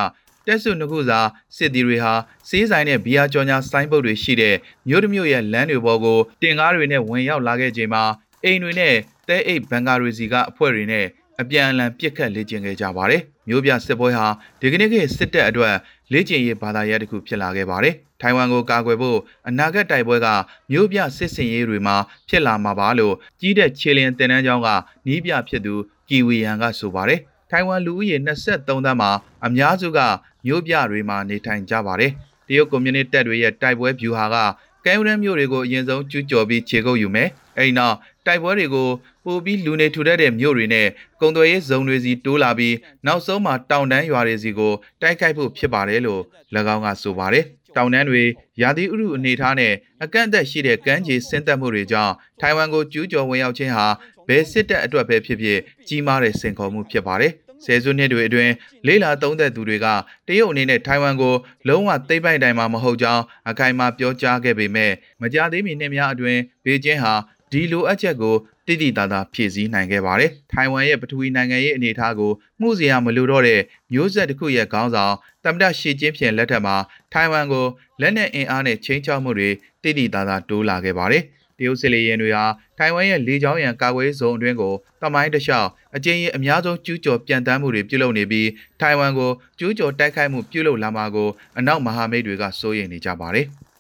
တက်စုနှစ်ခုစာစစ်သည်တွေဟာစီးဆိုင်တဲ့ဘီယာကြော်ညာဆိုင်းပုတ်တွေရှိတဲ့မြို့တစ်မြို့ရဲ့လမ်းတွေပေါ်ကိုတင်ကားတွေနဲ့ဝင်ရောက်လာခဲ့ချိန်မှာအိမ်တွေနဲ့တဲအိတ်ဘန်ကာရီစီကအဖွဲ့တွေနဲ့ အပြန်အလှန်ပြစ်ခတ်လေ့ကျင့်ခဲ့ကြပါတယ်။မျိုးပြစစ်ပွဲဟာဒီကနေ့ကစစ်တပ်အတွက်လေ့ကျင့်ရေးဘာသာရပ်တစ်ခုဖြစ်လာခဲ့ပါတယ်။ထိုင်ဝမ်ကိုကာကွယ်ဖို့အနာဂတ်တိုက်ပွဲကမျိုးပြစစ်စင်ရေးတွေမှာဖြစ်လာမှာပါလို့ကြီးတဲ့ခြေလျင်တင်နန်းကျောင်းကနီးပြဖြစ်သူကီဝီယန်ကဆိုပါတယ်။ထိုင်ဝမ်လူဦးရေ23သန်းမှာအများစုကမျိုးပြတွေမှာနေထိုင်ကြပါတယ်။တရုတ်ကွန်မြူနစ်တပ်တွေရဲ့တိုက်ပွဲဗျူဟာကကဲဝရန်မြို့တွေကိုအရင်ဆုံးကျူးကျော်ပြီးခြေကုပ်ယူမယ်။အဲဒီနောက်တိုက်ပွဲတွေကို ပိုပြီးလူနေထူထပ်တဲ့မြို့တွေနဲ့ကုံသွယ်ရေးဇုံတွေစီတိုးလာပြီးနောက်ဆုံးမှာတောင်တန်းရွာတွေစီကိုတိုက်ခိုက်ဖို့ဖြစ်ပါတယ်လို့၎င်းကဆိုပါတယ်။တောင်တန်းတွေရာသီဥတုအနေထားနဲ့အကန့်အသတ်ရှိတဲ့ကမ်းခြေဆင်းသက်မှုတွေကြောင့်ထိုင်ဝမ်ကိုကျူးကျော်ဝင်ရောက်ခြင်းဟာဘယ်စစ်တပ်အတွက်ပဲဖြစ်ဖြစ်ကြီးမားတဲ့စင်ခေါ်မှုဖြစ်ပါတယ်။ဆယ်စုနှစ်တွေအတွင်းလေးလာသုံးသက်သူတွေကတရုတ်အနေနဲ့ထိုင်ဝမ်ကိုလုံးဝသိမ်းပိုက်တိုင်မှာမဟုတ်ကြောင်းအခိုင်အမာပြောကြားခဲ့ပေမဲ့မကြသေးမီနှစ်များအတွင်းဘေကျင်းဟာဒီလိုအပ်ချက်ကို တိတိတသာဖြည့်ဆည်းနိုင်ခဲ့ပါတယ်။ထိုင်ဝမ်ရဲ့ပထဝီနိုင်ငံရေးအနေအထားကိုမှုစရာမလိုတော့တဲ့မျိုးဆက်တစ်ခုရဲ့ခေါင်းဆောင်တမ္မတရှီကျင်းဖြင်လက်ထက်မှာထိုင်ဝမ်ကိုလက်နက်အင်အားနဲ့ချင်းချောက်မှုတွေတိတိတသာတိုးလာခဲ့ပါတယ်။တရုတ်စစ်လေယာဉ်တွေဟာထိုင်ဝမ်ရဲ့လေကြောင်းရန်ကာကွယ်ရေးဇုံအတွင်းကိုတမိုင်းတလျှောက်အကျဉ်းကြီးအများဆုံးကျူးကျော်ပြန်တမ်းမှုတွေပြုလုပ်နေပြီးထိုင်ဝမ်ကိုကျူးကျော်တိုက်ခိုက်မှုပြုလုပ်လာမှာကိုအနောက်မဟာမိတ်တွေကစိုးရိမ်နေကြပါတယ်။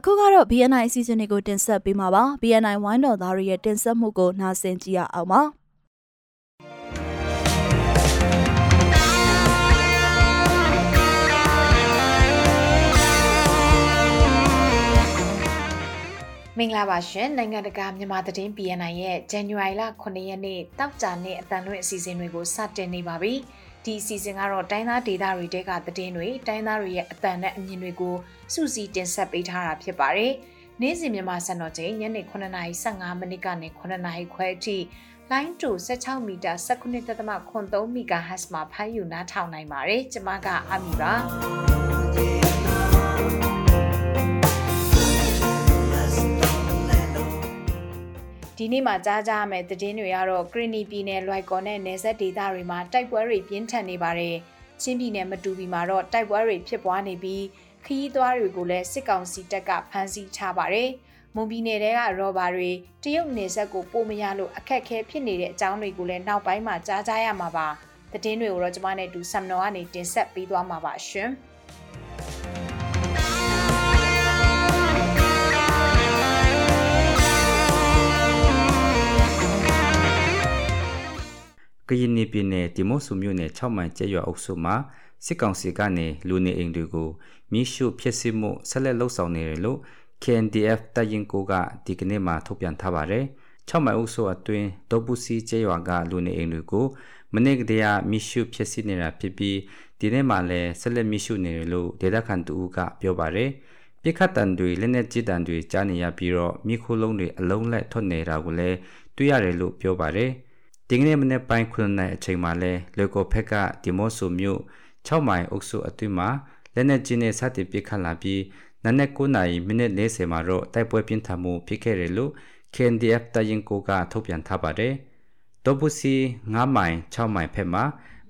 အခုကတော့ BNI အစီအစဉ်တွေကိုတင်ဆက်ပေးမှာပါ BNI ဝိုင်းတော်သားတွေရဲ့တင်ဆက်မှုကိုနားဆင်ကြည့်ရအောင်ပါမင်္ဂလာပါရှင်နိုင်ငံတကာမြန်မာသတင်း BNI ရဲ့ January လ9ရက်နေ့တောက်ကြနေ့အတန်လွင့်အစီအစဉ်တွေကိုစတင်နေပါပြီ။ ဒီအစီအစဉ်ကတော့တိုင်းသားဒေသတွေတဲကသတင်းတွေတိုင်းသားတွေရဲ့အတန်နဲ့အမြင်တွေကိုစုစည်းတင်ဆက်ပေးထားတာဖြစ်ပါတယ်။နေ့စဉ်မြန်မာစံတော်ချိန်ညနေ9:15မိနစ်ကနေ9:00ခွဲအထိလိုင်းတူ16မီတာ19.3 MHz မှာဖမ်းယူနားထောင်နိုင်ပါတယ်။ကျွန်မကအမီပါ။ ဒီနေ့မှာကြားကြရမယ့်သတင်းတွေကတော့ကရီနီပြည်နယ်လွိုက်ကော်နဲ့နယ်စပ်ဒေသတွေမှာတိုက်ပွဲတွေပြင်းထန်နေပါတယ်။ချင်းပြည်နယ်မတူပီမှာတော့တိုက်ပွဲတွေဖြစ်ပွားနေပြီးခရီးသွားတွေကိုလည်းစစ်ကောင်စီတပ်ကဖမ်းဆီးထားပါတယ်။မွန်ပြည်နယ်ကရော်ဘာတွေတရုတ်နယ်စပ်ကိုပို့မရလို့အခက်အခဲဖြစ်နေတဲ့အကြောင်းတွေကိုလည်းနောက်ပိုင်းမှာကြားကြရမှာပါ။သတင်းတွေကိုတော့ကျွန်မနဲ့တူဆမ်နော်ကနေတင်ဆက်ပေးသွားမှာပါရှင်။ ကရင်ပြည်နယ်ဒီမို့ဆူမြို့နယ်6မိုင်ကျဲရွာအုပ်စုမှာစစ်ကောင်စီကနေလူနေအိမ်တွေကိုမိရှုဖျက်ဆီးမှုဆက်လက်လှုပ်ဆောင်နေတယ်လို့ KNDF တရင်ကိုကဒီကနေ့မှထုတ်ပြန်ထားပါတယ်။6မိုင်အုပ်စုအတွင်းဒေါပူစီကျဲရွာကလူနေအိမ်တွေကိုမနေ့ကတည်းကမိရှုဖျက်ဆီးနေတာဖြစ်ပြီးဒီနေ့မှလည်းဆက်လက်မိရှုနေတယ်လို့ဒေသခံတူကပြောပါတယ်။ပြစ်ခတ်တန်တွေလက်နက်ကြီးတန်တွေကြားနေရပြီးတော့မိခိုးလုံးတွေအလုံးလက်ထွက်နေတာကိုလည်းတွေ့ရတယ်လို့ပြောပါတယ်။ ဒီကနေ့မနေ့ပိုင်း9နာရီအချိန်မှာလဲလေကိုဖက်ကဒီမော့ဆူမြို့6မိုင်အုပ်စုအတွင်းမှာလက်နက်ကြီးနဲ့စတင်ပစ်ခတ်လာပြီးနနက်9နာရီမိနစ်40မှာတော့တိုက်ပွဲပြင်းထန်မှုဖြစ်ခဲ့တယ်လို့ KNDF တရင်ကိုကထုတ်ပြန်ထားပါတယ်။ဒေါ်ပူစီ9မိုင်6မိုင်ဖက်မှာ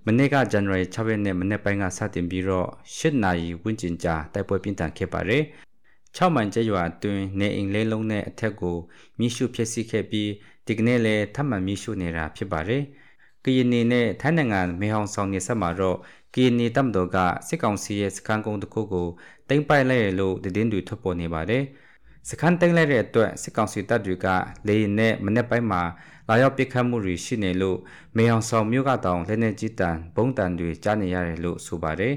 မနေ့ကဇန်နဝါရီ6ရက်နေ့မနေ့ပိုင်းကစတင်ပြီးတော့8နာရီဝန်းကျင်ကြာတိုက်ပွဲပြင်းထန်ခဲ့ပါတယ်။6မိုင်ကျရွာအတွင်းနေအိမ်လေးလုံးနဲ့အထက်ကိုမိရှုဖြစ်စီခဲ့ပြီး ဒီကနေ့လည်းထပ်မံမြရှုနေတာဖြစ်ပါတယ်။ကရင်နေနဲ့ထိုင်းနိုင်ငံမေဟောင်ဆောင်နေဆက်မှာတော့ကရင်နေတပ်မတော်ကစစ်ကောင်စီရဲ့စခန်းကုန်းတစ်ခုကိုတင်ပိုက်လိုက်လို့တည်င်းတွေထွက်ပေါ်နေပါတယ်။စခန်းသိမ်းလိုက်တဲ့အတွက်စစ်ကောင်စီတပ်တွေကလေရင်နဲ့မနေ့ပိုင်းမှာလာရောက်ပစ်ခတ်မှုတွေရှိနေလို့မေအောင်ဆောင်မြို့ကတောင်လက်နေကြီးတန်ဘုံတန်တွေကြားနေရတယ်လို့ဆိုပါတယ်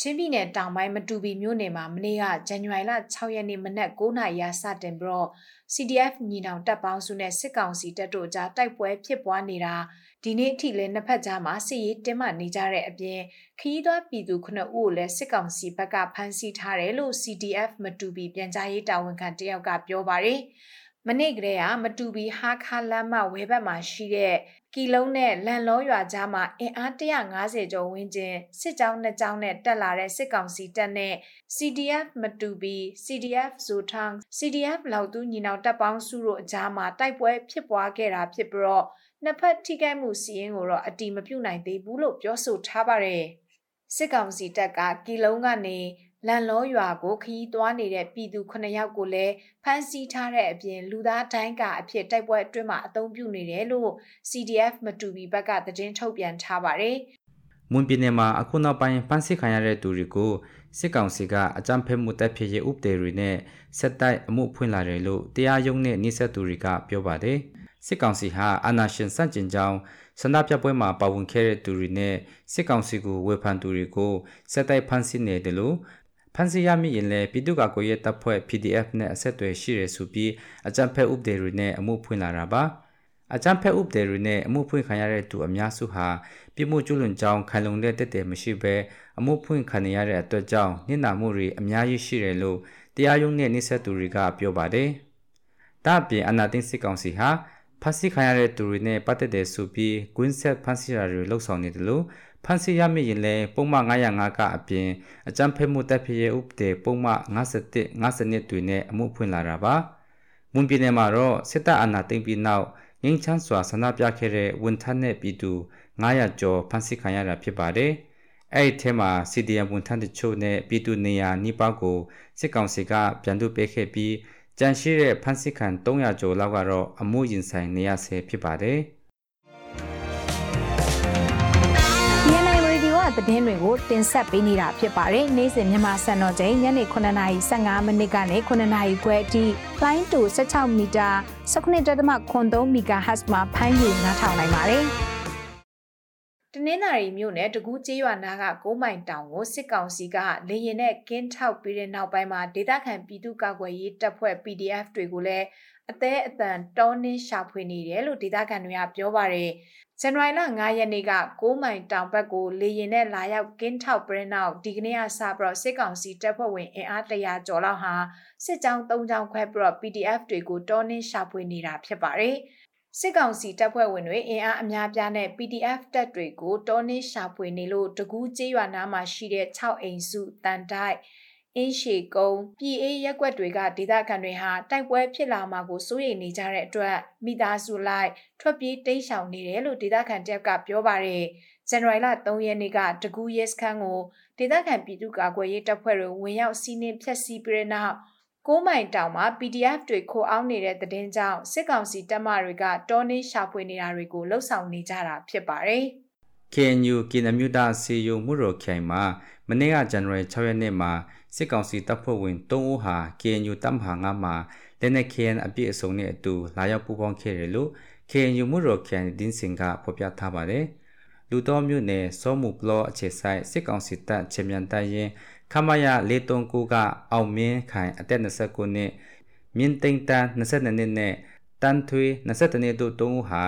ချင်းပြည်နယ်တောင်ပိုင်းမတူပီမြို့နယ်မှာမနေ့ကဇန်နဝါရီလ6ရက်နေ့မနက်9:00နာရီစတင်ပြီးတော့ CDF ညီနောင်တပ်ပေါင်းစုနဲ့စစ်ကောင်စီတပ်တို့ကြားတိုက်ပွဲဖြစ်ပွားနေတာဒီနေ့အထိလည်းနှစ်ဖက်ကြားမှာစစ်ရေးတင်းမာနေကြတဲ့အပြင်ခရီးသွားပြည်သူ9ဦးကိုလည်းစစ်ကောင်စီဘက်ကဖမ်းဆီးထားတယ်လို့ CDF မတူပီပြန်ကြားရေးတာဝန်ခံတယောက်ကပြောပါတယ်မနေ့ကတည်းကမတူပီဟာခါလမ်းမဝဲဘက်မှာရှိတဲ့ ကီလုံးနဲ့လန်လောရွာကြားမှာအင်အား150ကျော်ဝန်းကျင်စစ်ကြောင်းနှစ်ကြောင်းနဲ့တက်လာတဲ့စစ်ကောင်စီတပ်နဲ့ CDF မတူပီ CDF ဇိုထောင်း CDF လောက်တူညီနောင်တပ်ပေါင်းစုတို့အကြားမှာတိုက်ပွဲဖြစ်ပွားခဲ့တာဖြစ်ပြီးတော့နှစ်ဖက်ထိခိုက်မှုစီးရင်ကိုတော့အတိမပြုတ်နိုင်သေးဘူးလို့ပြောဆိုထားပါတယ်စစ်ကောင်စီတပ်ကကီလုံးကနေ လန်လောရွာကိုခရီးသွားနေတဲ့ပြည်သူ9ယောက်ကိုလည်းဖမ်းဆီးထားတဲ့အပြင်လူသားတိုင်းကအဖြစ်တိုက်ပွဲအတွင်းမှာအသုံးပြုနေတယ်လို့ CDF မတူဘီဘက်ကသတင်းထုတ်ပြန်ထားပါတယ်။မွန်ပြည်နယ်မှာအခုနောက်ပိုင်းဖမ်းဆီးခံရတဲ့သူတွေကိုစစ်ကောင်စီကအကြမ်းဖက်မှုတပ်ဖြစ်ရေးဥပဒေတွေနဲ့ဆက်တိုက်အမှုဖွင့်လာတယ်လို့တရားရုံးနဲ့နှိစက်သူတွေကပြောပါတယ်။စစ်ကောင်စီဟာအာဏာရှင်စန့်ကျင်ကြောင်းဆန္ဒပြပွဲမှာပါဝင်ခဲ့တဲ့သူတွေနဲ့စစ်ကောင်စီကိုဝေဖန်သူတွေကိုဆက်တိုက်ဖမ်းဆီးနေတယ်လို့ ဖန်စီရမိရင်လည်းပြည်သူ့ကာကွယ်ရေးတပ်ဖွဲ့ PDF နဲ့အဆက်အသွယ်ရှိရဆိုပြီးအကြံဖက်ဥပဒေတွေနဲ့အမှုဖွင့်လာတာပါအကြံဖက်ဥပဒေတွေနဲ့အမှုဖွင့်ခံရတဲ့သူအများစုဟာပြည်မှုကျူးလွန်ကြောင်းခံလုံတဲ့တက်တယ်မရှိဘဲအမှုဖွင့်ခံရတဲ့အတွက်ကြောင့်နှိနာမှုတွေအများကြီးရှိတယ်လို့တရားရုံးနဲ့နှိဆက်သူတွေကပြောပါတယ်။ဒါ့အပြင်အနာသိစစ်ကောင်စီဟာဖမ်းဆီးခံရတဲ့သူတွေနဲ့ပတ်သက်တဲ့ဆိုပြီးကွင်းဆက်ဖမ်းဆီးတာတွေလှုပ်ဆောင်နေတယ်လို့ ဖမ်းဆီးရမိရင်လည်းပုံမှန်905ကအပြင်အကြမ်းဖက်မှုတပ်ဖြစ်ရေးဥပဒေပုံမှန်51 52တွင်နဲ့အမှုဖွင့်လာတာပါမွန်ပြည်နယ်မှာတော့စစ်တပ်အာဏာသိမ်းပြီးနောက်ငင်းချမ်းစွာဆန္ဒပြခဲ့တဲ့ဝန်ထမ်းနဲ့ပြည်သူ900ကျော်ဖမ်းဆီးခံရတာဖြစ်ပါတယ်အဲ့ဒီထဲမှာ CDM ဝန်ထမ်းတချို့နဲ့ပြည်သူနေရာနှိပောက်ကိုစစ်ကောင်စီကပြန်ထုတ်ပေးခဲ့ပြီးကြန့်ရှိတဲ့ဖမ်းဆီးခံ300ကျော်လောက်ကတော့အမှုရင်ဆိုင်နေရဆဲဖြစ်ပါတယ်။ သတင်းတွေကိုတင်ဆက်ပေးနေတာဖြစ်ပါတယ်။နေ့စဉ်မြန်မာစံတော်ချိန်ညနေ9:15မိနစ်ကနေ9:00ခွဲအထိလိုင်းတူ16မီတာ19.3 MHz မှာဖမ်းယူနားထောင်နိုင်ပါတယ်။တနင်္သာရီမြို့နယ်တကူးကျေးရွာနာက6မိုင်တောင်ကိုစစ်ကောင်စီကလေရင်နဲ့ကင်းထောက်ပြီးတဲ့နောက်ပိုင်းမှာဒေသခံပြည်သူ့ကာကွယ်ရေးတပ်ဖွဲ့ PDF တွေကိုလည်းအသေးအတန်တောင်းနှင်းရှာဖွေနေတယ်လို့ဒေသခံတွေကပြောပါတယ် ဇန်နဝါရီလ9ရက်နေ့က6မိုင်တောင်ဘက်ကိုလေရင်နဲ့လာရောက်ကင်းထောက်ပရင်နောက်ဒီကနေ့ကစပြီးတော့စစ်ကောင်စီတပ်ဖွဲ့ဝင်အင်အား100ကျော်လောက်ဟာစစ်ကြောင်း3ကြောင်းခွဲပြီးတော့ PDF တွေကိုတောင်းနှင်းရှာဖွေနေတာဖြစ်ပါတယ်စစ်ကောင်စီတပ်ဖွဲ့ဝင်တွေအင်အားအများပြားနဲ့ PDF တပ်တွေကိုတောင်းနှင်းရှာဖွေနေလို့တကူးကျေးရွာနားမှာရှိတဲ့6အိမ်စုတန်တိုက် အင်းရှေကုန်းပြည်အေးရက်ွက်တွေကဒေသခံတွေဟာတိုက်ပွဲဖြစ်လာမှာကိုစိုးရိမ်နေကြတဲ့အတွက်မိသားစုလိုက်ထွက်ပြေးတိမ်းရှောင်နေတယ်လို့ဒေသခံတယောက်ကပြောပါတယ်။ဇန်နဝါရီလ3ရက်နေ့ကတကူးရဲစခန်းကိုဒေသခံပြည်သူ့ကာကွယ်ရေးတပ်ဖွဲ့တွေဝင်ရောက်စီးနင်းဖျက်ဆီးပြီးတဲ့နောက်ကိုးမိုင်တောင်မှာ PDF တွေခိုးအောင်နေတဲ့တဲ့တင်ကြောင့်စစ်ကောင်စီတပ်မတွေကတောနေရှာဖွေနေတာတွေကိုလှုပ်ဆောင်နေကြတာဖြစ်ပါတယ်။ KNU ကင်နမြူတာစီယုံမှုရောခိုင်မှာမနေ့ကဇန်နဝါရီ6ရက်နေ့မှာ စစ်ကောင်စီတပ်ဖွဲ့ဝင်3ဦးဟာ KNU တပ်မဟာ9မှာလက်နက် KN အပြည့်အစုံနဲ့အတူလာရောက်ပူးပေါင်းခဲ့တယ်လို့ KNU မှုရောခန်ဒင်းစင်ကဖော်ပြထားပါတယ်။လူတော်မျိုးနဲ့စောမှုပလောအခြေဆိုင်စစ်ကောင်စီတပ်ချေမြန်တိုင်ရင်ခမရ439ကအောင်မင်းခိုင်အသက်29နှစ်မြင့်သိမ့်တန်း22နှစ်နဲ့တန်ထွေး22နှစ်တို့3ဦးဟာ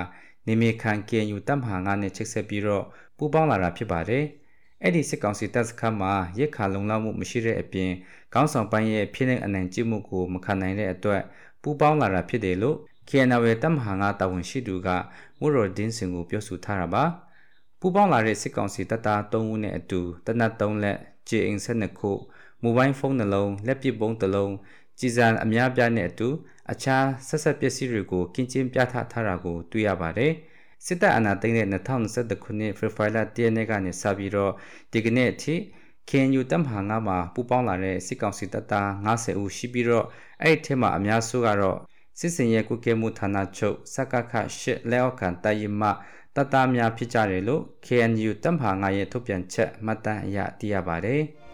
နေမခန် KNU တပ်မဟာ9နဲ့ချိတ်ဆက်ပြီးတော့ပူးပေါင်းလာတာဖြစ်ပါတယ်။ အဲ့ဒီစစ်ကောင်စီတပ်စခန်းမှာရက်ခါလုံလောက်မှုမရှိတဲ့အပြင်ကောင်းဆောင်ပိုင်းရဲ့ဖြစ်တဲ့အနိုင်ကျင့်မှုကိုမခံနိုင်တဲ့အတွက်ပူးပေါင်းလာတာဖြစ်တယ်လို့ KNL တပ်မဟာငါတာဝန်ရှိသူကဝရိုဒင်းစင်ကိုပြောဆိုထားတာပါပူးပေါင်းလာတဲ့စစ်ကောင်စီတပ်သား3ဦးနဲ့အတူတနတ်3လက်ဂျေအင်ဆက်2ခုမိုဘိုင်းဖုန်းနှလုံးလက်ပစ်ပုံးတစ်လုံးကြည်စံအများပြားနဲ့အတူအခြားဆက်ဆက်ပစ္စည်းတွေကိုကင်းကျင်းပြသထားတာကိုတွေ့ရပါတယ်။ စစ်တပ်အာဏာသိမ်းတဲ့2021ခုနှစ်ဖေဖော်ဝါရီလ1ရက်နေ့ကနေစပြီးတော့ဒီကနေ့အထိ KNU တပ်မဟာ9မှာပူးပေါင်းလာတဲ့စစ်ကောင်စီတပ်သား90ဦးရှိပြီးတော့အဲ့ဒီထဲမှာအများစုကတော့စစ်စင်ရဲကုကဲမှုဌာနချုပ်စကခရှစ်လက်အောက်ခံတိုင်မတပ်သားများဖြစ်ကြတယ်လို့ KNU တပ်မဟာ9ရဲ့ထုတ်ပြန်ချက်မှတ်တမ်းအရသိရပါတယ်။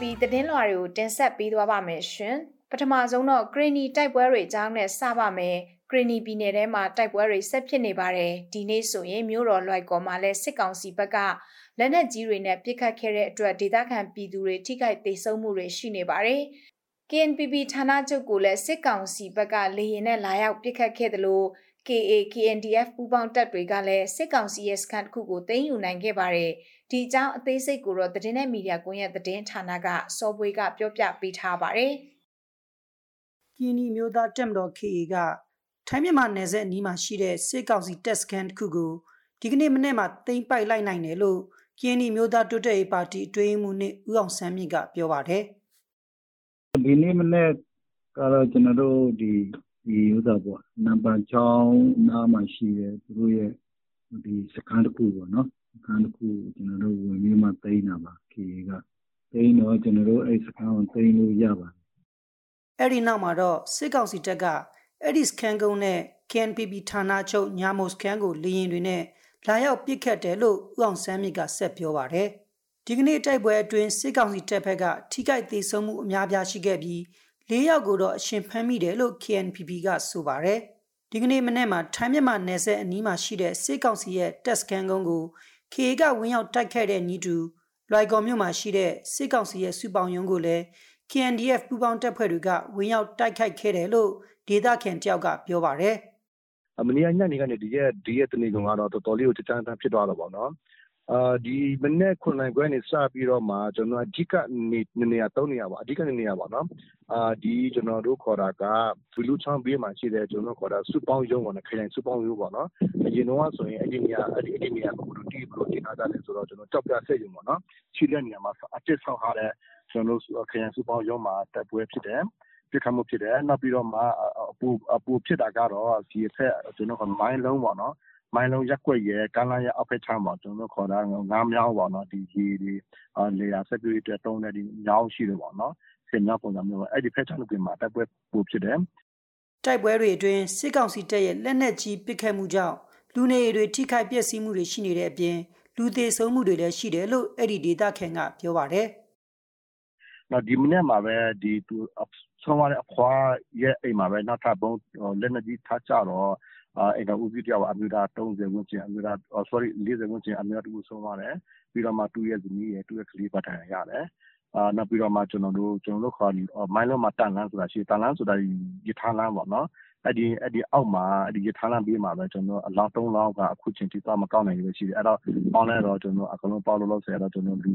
ပြီးသတင်းလွှာတွေကိုတင်ဆက်ပေးသွားပါမယ်ရှင်ပထမဆုံးတော့ဂရီနီတိုက်ပွဲတွေအကြောင်းနဲ့စပါမယ်ဂရီနီပြည်နယ်ထဲမှာတိုက်ပွဲတွေဆက်ဖြစ်နေပါတယ်ဒီနေ့ဆိုရင်မြို့တော်လွိုက်ကော်မှာလည်းစစ်ကောင်စီဘက်ကလက်နက်ကြီးတွေနဲ့ပစ်ခတ်ခဲ့တဲ့အတွက်ဒေသခံပြည်သူတွေထိခိုက်ဒေဆုံးမှုတွေရှိနေပါတယ် KNPP ဌာနချုပ်ကိုလည်းစစ်ကောင်စီဘက်ကလေရင်နဲ့လာရောက်ပစ်ခတ်ခဲ့တယ်လို့ KA KNDF ပူးပေါင်းတပ်တွေကလည်းစစ်ကောင်စီရဲ့စခန်းတစ်ခုကိုသိမ်းယူနိုင်ခဲ့ပါတယ်။ ဒီအကြောင်းအသေးစိတ်ကိုတော့သတင်းနဲ့မီဒီယာကွန်ရက်သတင်းဌာနကစောပွေးကပြောပြပေးထားပါတယ်။ကီနီမျိုးသားတက်မတော် KA ကထိုင်းမြန်မာနယ်စပ်အနီးမှာရှိတဲ့စစ်ကောင်စီတက်စကန်တစ်ခုကိုဒီကနေ့မနေ့မှာသိမ်းပိုက်လိုက်နိုင်တယ်လို့ကီနီမျိုးသားတိုးတက်ရေးပါတီအတွင်းမှုနဲ့ဦးအောင်ဆန်းမြင့်ကပြောပါတယ်။ဒီနေ့မနေ့ကတော့ကျွန်တော်တို့ဒီဒီဥစ္စာပေါ့နံပါတ်6နားမှာရှိတယ်သူတို့ရဲ့ဒီစခန်းတစ်ခုပေါ့နော် စခန်းတစ်ခုကျွန်တော်တို့ဝင်ပြီးမှသိမ်းတာပါ KA ကသိမ်းတော့ကျွန်တော်တို့အဲ့စခန်းကိုသိမ်းလို့ရပါတယ်အဲ့ဒီနောက်မှာတော့စစ်ကောင်စီတပ်ကအဲ့ဒီစခန်းကုန်းနဲ့ KNPP ဌာနချုပ်ညာမိုစခန်းကိုလေရင်တွေနဲ့လာရောက်ပစ်ခတ်တယ်လို့ဦးအောင်ဆန်းမြင့်ကဆက်ပြောပါတယ်ဒီကနေ့တိုက်ပွဲအတွင်းစစ်ကောင်စီတပ်ဖက်ကထိခိုက်ဒေဆုံးမှုအများပြားရှိခဲ့ပြီး၄ယောက်ကိုတော့အရှင်ဖမ်းမိတယ်လို့ KNPP ကဆိုပါတယ်ဒီကနေ့မနေ့မှာထိုင်းမြန်မာနယ်စပ်အနီးမှာရှိတဲ့စစ်ကောင်စီရဲ့တက်စကန်ကုန်းကို KA ကဝင်ရောက်တိုက်ခိုက်တဲ့ညီတူလွိုင်ကော်မြို့မှာရှိတဲ့စစ်ကောင်စီရဲ့စုပေါင်းရုံးကိုလည်း KNDF ပူးပေါင်းတပ်ဖွဲ့တွေကဝင်ရောက်တိုက်ခိုက်ခဲ့တယ်လို့ဒေသခံတယောက်ကပြောပါတယ်မနေ့ညနေကနေဒီရက်ဒီရက်တနေ့ကောင်ကတော့တော်တော်လေးကိုကြမ်းတမ်းဖြစ်သွားတော့ဗောနော်အာ ဒီမနေ့9နိုင်ခွဲနေစပြီးတော့မှကျွန်တော်အဓိကနေနေရာ3နေရာပါအဓိကနေနေရာပါနော်အာဒီကျွန်တော်တို့ခေါ်တာကဖူလူချောင်းဘေးမှာရှိတဲ့ကျွန်တော်ခေါ်တာစုပေါင်းရုံးပေါ့နော်ခရိုင်စုပေါင်းရုံးပေါ့နော်အရင်တော့ဆိုရင်အဲ့ဒီနေရာအဲ့ဒီအဲ့ဒီနေရာကိုတို့တီးပြီးတော့တင်ထားကြတယ်ဆိုတော့ကျွန်တော်ကြောက်ပြဆက်ရုံပေါ့နော်ရှိတဲ့နေရာမှာအတစ်ဆောက်ထားတဲ့ကျွန်တော်တို့ခရိုင်စုပေါင်းရုံးမှာတပ်ပွဲဖြစ်တယ်ပြစ်ခတ်မှုဖြစ်တယ်နောက်ပြီးတော့မှအပူအပူဖြစ်တာကတော့ဒီအထက်ကျွန်တော်ကမိုင်းလုံးပေါ့နော် မိုင်းလုံးရက်ွက်ရဲကမ်းလာရအောက်ဖက်ချမ်းပေါ့ကျွန်တော်ခေါ်တာငားမြောင်းပေါ့နော် ဒီဒီဒီလေယာစက်တွေတက်တုံးတဲ့ဒီမြောင်းရှိတယ်ပေါ့နော်ဆင်မြောင်းပုံစံမျိုးအဲ့ဒီဖက်ချမ်းတွေမှာတက်ပွဲပူဖြစ်တယ် တိုက်ပွဲတွေအတွင်း စစ်ကောင်စီတပ်ရဲ့ လက်နက်ကြီးပစ်ခတ်မှုကြောင့် လူနေတွေ ထိခိုက်ပျက်စီးမှုတွေ ရှိနေတဲ့အပြင် လူသေးဆုံးမှုတွေလည်း ရှိတယ်လို့ အဲ့ဒီဒေသခံက ပြောပါတယ်နော်ဒီမနေ့မှာပဲဒီသူဆုံးသွားတဲ့အဖွားရဲ့အိမ်မှာပဲ နောက်ထပ်ဘုံလက်နက်ကြီးထားကြတော့ အာအဲ့တော့ဦးစီးတရားအမျိုးသား30ဝန်းကျင်အမျိုးသား sorry 40ဝန်းကျင်အမျိုးသားတူဆုံးသွားတယ်ပြီးတော့မှသူ့ရဲ့ဇနီးရဲ့သူ့ရဲ့ကလေးပတ်ထိုင်ရတယ်အာနောက်ပြီးတော့မှကျွန်တော်တို့ကျွန်တော်တို့ခေါ်မိုင်းလုံးမှာတန်လန်းဆိုတာရှိတန်လန်းဆိုတာရထားလန်းပေါ့နော်အဲ့ဒီအဲ့ဒီအောက်မှာအဲ့ဒီရထားလမ်းဘေးမှာပဲကျွန်တော်အလောင်း၃လောင်းကအခုချိန်ထိသွားမကောက်နိုင်ရရှိတယ်အဲ့တော့ပေါင်းလဲတော့ကျွန်တော်အကုန်လုံးပေါလို့လို့ဆိုရတော့ကျွန်တော်လူ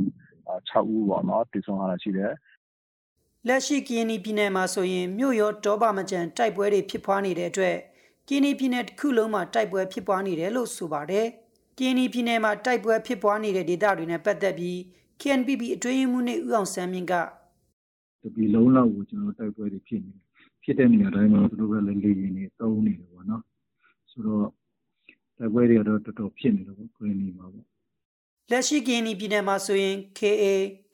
6ဦးပေါ့နော်တည်ဆုံးလာတာရှိတယ်လက်ရှိကရင်ပြည်နယ်မှာဆိုရင်မြို့ရောတောပါမကြံတိုက်ပွဲတွေဖြစ်ပွားနေတဲ့အတွက် ကရင်ပြည်နယ်တစ်ခုလုံးမှာတိုက်ပွဲဖြစ်ပွားနေတယ်လို့ဆိုပါတယ်ကရင်ပြည်နယ်မှာတိုက်ပွဲဖြစ်ပွားနေတဲ့ဒေသတွေနဲ့ပတ်သက်ပြီး KNPP အတွင်းမှုနဲ့ဥအောင်ဆန်းမြင့်ကဒီလုံးလောက်ကိုကျွန်တော်တိုက်ပွဲတွေဖြစ်နေတယ်ဖြစ်တဲ့နေရာတိုင်းမှာသူတို့ကလည်းလေရင်တွေတုံးနေတယ်ပေါ့နော်ဆိုတော့တိုက်ပွဲတွေကတော့တော်တော်ဖြစ်နေတယ်ပေါ့ခရင်နေမှာပေါ့လက်ရှိကရင်ပြည်နယ်မှာဆိုရင် KA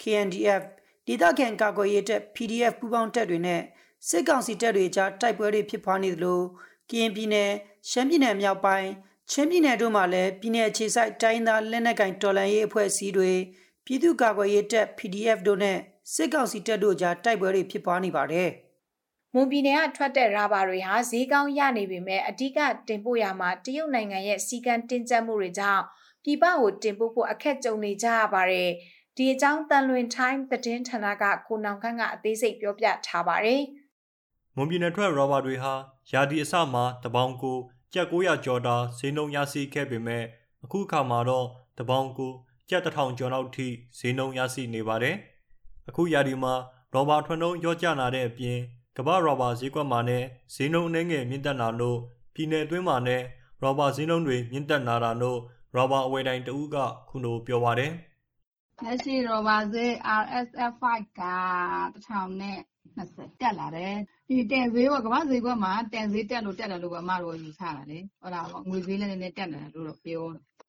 KNDF ဒေသခံကာကွယ်ရေးတပ် PDF ပူးပေါင်းတပ်တွေနဲ့စစ်ကောင်စီတပ်တွေကြားတိုက်ပွဲတွေဖြစ်ပွားနေသလို ကရင်ပြည်နယ်ရှမ်းပြည်နယ်မြောက်ပိုင်းချင်းပြည်နယ်တို့မှာလည်းပြည်내အခြေစိုက်တိုင်းသားလက်နက်ကင်တော်လှန်ရေးအဖွဲ့အစည်းတွေပြည်သူ့ကာကွယ်ရေးတပ် PDF တို့နဲ့စစ်ကောင်စီတပ်တို့ကြားတိုက်ပွဲတွေဖြစ်ပွားနေပါတယ်။မွန်ပြည်နယ်ကထွက်တဲ့ရာဘာတွေဟာဈေးကောင်းရနေပေမဲ့အဓိကတင်ပို့ရမှာတရုတ်နိုင်ငံရဲ့စီကံတင်ကျပ်မှုတွေကြောင့်ပြည်ပကိုတင်ပို့ဖို့အခက်ကြုံနေကြရပါတယ်။ဒီအကြောင်းတန်လွင်ထိုင်းသတင်းဌာနကကိုနောင်ခန့်ကအသေးစိတ်ပြောပြထားပါတယ်။ မွန်ပြည်နယ်ထွက်ရောဘာတွေဟာယာဒီအစမှာတပေါင်ကိုကျပ်900ကျော်တာဈေးနှုန်းရရှိခဲ့ပေမဲ့အခုအခါမှာတော့တပေါင်ကိုကျပ်1000ကျော်လောက်ထိဈေးနှုန်းရရှိနေပါတယ်။အခုယာဒီမှာရောဘာထွန်းနှုံးရော့ကျလာတဲ့အပြင်ကမ္ဘာရောဘာဈေးကွက်မှာနဲ့ဈေးနှုန်းအနှဲငယ်မြင့်တက်လာလို့ပြည်내အတွင်းမှာနဲ့ရောဘာဈေးနှုန်းတွေမြင့်တက်လာတာလို့ရောဘာအဝယ်တိုင်းတဦးကခုလိုပြောပါတယ်။လက်ရှိရောဘာဈေး RSF5 က 1020 တက်လာတယ် ဒီတင်ဈေးပေါ့ကမ္ဘာဈေးကွက်မှာတင်ဈေးတက်လို့ တက်တယ်လို့ပဲ အမတို့ယူဆတာလေဟုတ်လားပေါ့ငွေဈေးလည်း နည်းနည်းတက်လာတယ်လို့တော့ ပြော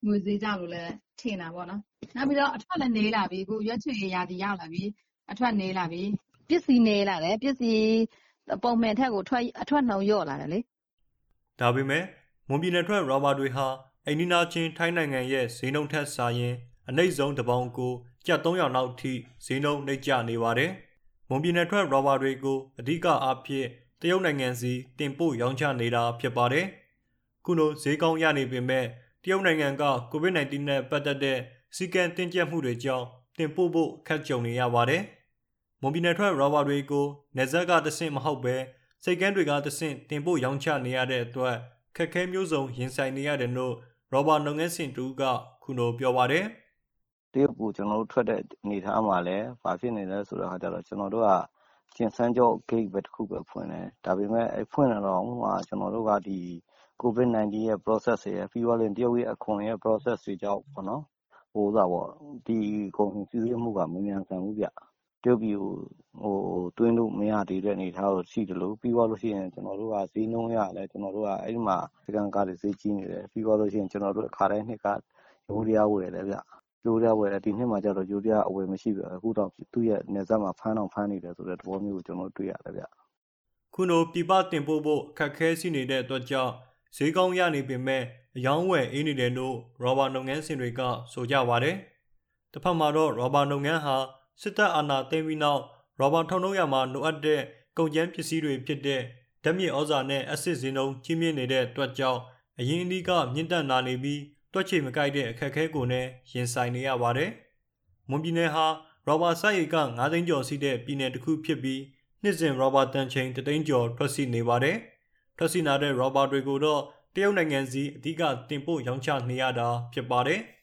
ငွေဈေးကြောင့်လို့လည်း ထင်တာပေါ့နော် နောက်ပြီးတော့ အထွက်လည်းနေလာပြီ အခု ရွက်ချွေရာဒီရောက်လာပြီ အထွက်နေလာပြီ ပစ္စည်းနေလာတယ် ပစ္စည်း ပုံမှန်ထက်ကိုထွက်အထွက်နှုံလျော့လာတယ်လေ ဒါပေမဲ့ မွန်ပြည်နယ်ထွက်ရောဘာတွေဟာ အိန္ဒိနာချင်း ထိုင်းနိုင်ငံရဲ့ ဈေးနှုန်းထက်စာရင် အနှိမ့်ဆုံးတစ်ပေါင်ကို ကျပ်300နောက်ထိ ဈေးနှုန်းနှိမ့်ကျနေပါတယ်။ မွန်ပြည်နယ်ထွက်ရောဘာတွေကိုအဓိကအားဖြင့်တရုတ်နိုင်ငံစီတင်ပို့ရောင်းချနေတာဖြစ်ပါတယ်။ခုလိုဈေးကောင်းရနေပေမဲ့တရုတ်နိုင်ငံက COVID-19 နဲ့ပတ်သက်တဲ့စီကံတင်ကျပ်မှုတွေကြောင့်တင်ပို့ဖို့အခက်ကြုံနေရပါတယ်။မွန်ပြည်နယ်ထွက်ရောဘာတွေကိုနေဇက်ကတဆင့်မဟုတ်ပဲစိတ်ကန်းတွေကတဆင့်တင်ပို့ရောင်းချနေရတဲ့အတွက်ခက်ခဲမျိုးစုံရင်ဆိုင်နေရတယ်လို့ရောဘာလုပ်ငန်းစဉ်တူကခုလိုပြောပါတယ် တရုတ်ကို ကျွန်တော်တို့ ထွက်တဲ့ အနေထားမှာလည်း ဘာဖြစ်နေလဲ ဆိုတော့ဟာကြတော့ကျွန်တော်တို့က ကျင်စန်းကြော gate ပဲတစ်ခုပဲ ဖွင့်တယ် ဒါပေမဲ့အဲဖွင့်လာတော့ဟိုကျွန်တော်တို့က ဒီ COVID-19 ရဲ့ process တွေရဲ့ပြီးတော့လည်းတရုတ်ရဲ့ အခွန်ရဲ့ process တွေကြောင့်ပေါ့နော်ဟိုသာပေါ့ဒီကုန်စည်စည်းမှုက မမြန်ဆန်ဘူးဗျ တရုတ်ပြည်ကိုဟိုတွင်းလို့ မရသေးတဲ့ အနေအထားကိုရှိတယ်လို့ပြီးသွားလို့ရှိရင် ကျွန်တော်တို့က ဈေးနှုန်းရလဲကျွန်တော်တို့က အဲ့ဒီမှာစကန်ကားတွေ ဈေးကြီးနေတယ် ပြီးသွားလို့ရှိရင် ကျွန်တော်တို့အခါတိုင်းနှစ်ကရိုးရားဝယ်တယ်ဗျ ရိုးရားဝယ်တယ် ဒီနှစ်မှာကျတော့ရိုးရားအဝယ်မရှိဘူးအခုတော့သူ့ရဲ့နေဆက်မှာ ဖမ်းအောင်ဖမ်းနေတယ်ဆိုတဲ့ သဘောမျိုးကို ကျွန်တော်တွေ့ရတယ်ဗျ ခုလို ပြပတင်ပို့ဖို့ခက်ခဲရှိနေတဲ့အတွက်ကြောင့် ဈေးကောင်းရနေပေမဲ့အယောင်းဝယ်အေးနေတယ်လို့ရောဘာလုပ်ငန်းရှင်တွေက ဆိုကြပါတယ်။တစ်ဖက်မှာတော့ရောဘာလုပ်ငန်းဟာ စစ်တပ်အာဏာသိမ်းပြီးနောက်ရောဘာထုံထုတ်ရမှာ လိုအပ်တဲ့ ကုန်ကျန်းပစ္စည်းတွေဖြစ်တဲ့ ဓာတ်မြေဩဇာနဲ့ အက်ဆစ်ဈေးနှုန်း ကြီးမြင့်နေတဲ့အတွက်ကြောင့် အရင်အနည်းက မြင့်တက်လာနေပြီး တွက်ချေမကိုက်တဲ့အခက်အခဲကိုလည်းရင်ဆိုင်နေရပါတယ်။မွန်ပြည်နယ်ဟာရောဘာစိုက်ရိတ်က9သိန်းကျော်ရှိတဲ့ပြည်နယ်တစ်ခုဖြစ်ပြီးနှစ်စဉ်ရောဘာတန်ချိန်3သိန်းကျော်ထွက်ရှိနေပါတယ်။ထွက်ရှိလာတဲ့ရောဘာတွေကိုတော့တရုတ်နိုင်ငံစီအဓိကတင်ပို့ရောင်းချနေရတာဖြစ်ပါတယ်။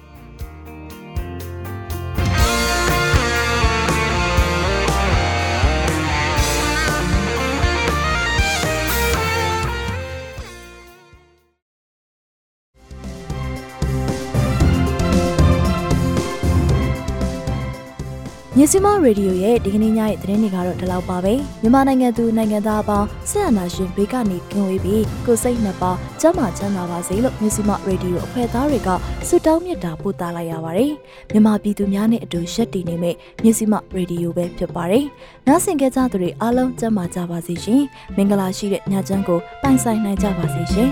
မြစီမရေဒီယိုရဲ့ဒီကနေ့ညရဲ့သတင်းတွေကတော့ဒီလောက်ပါပဲမြန်မာနိုင်ငံသူနိုင်ငံသားအပေါင်းဆက်အနာရှင်ဘေးကနေကင်းဝေးပြီးကိုစိတ်နှစ်ပါးကျန်းမာချမ်းသာပါစေလို့မြစီမရေဒီယိုအဖွဲ့သားတွေကဆုတောင်းမေတ္တာပို့သလိုက်ရပါတယ်မြန်မာပြည်သူများနဲ့အတူရက်တည်နေမဲ့မြစီမရေဒီယိုပဲဖြစ်ပါတယ်နားဆင်ကြကြသူတွေအားလုံးကျန်းမာကြပါစေရှင်မင်္ဂလာရှိတဲ့ညချမ်းကိုပိုင်ဆိုင်နိုင်ကြပါစေရှင်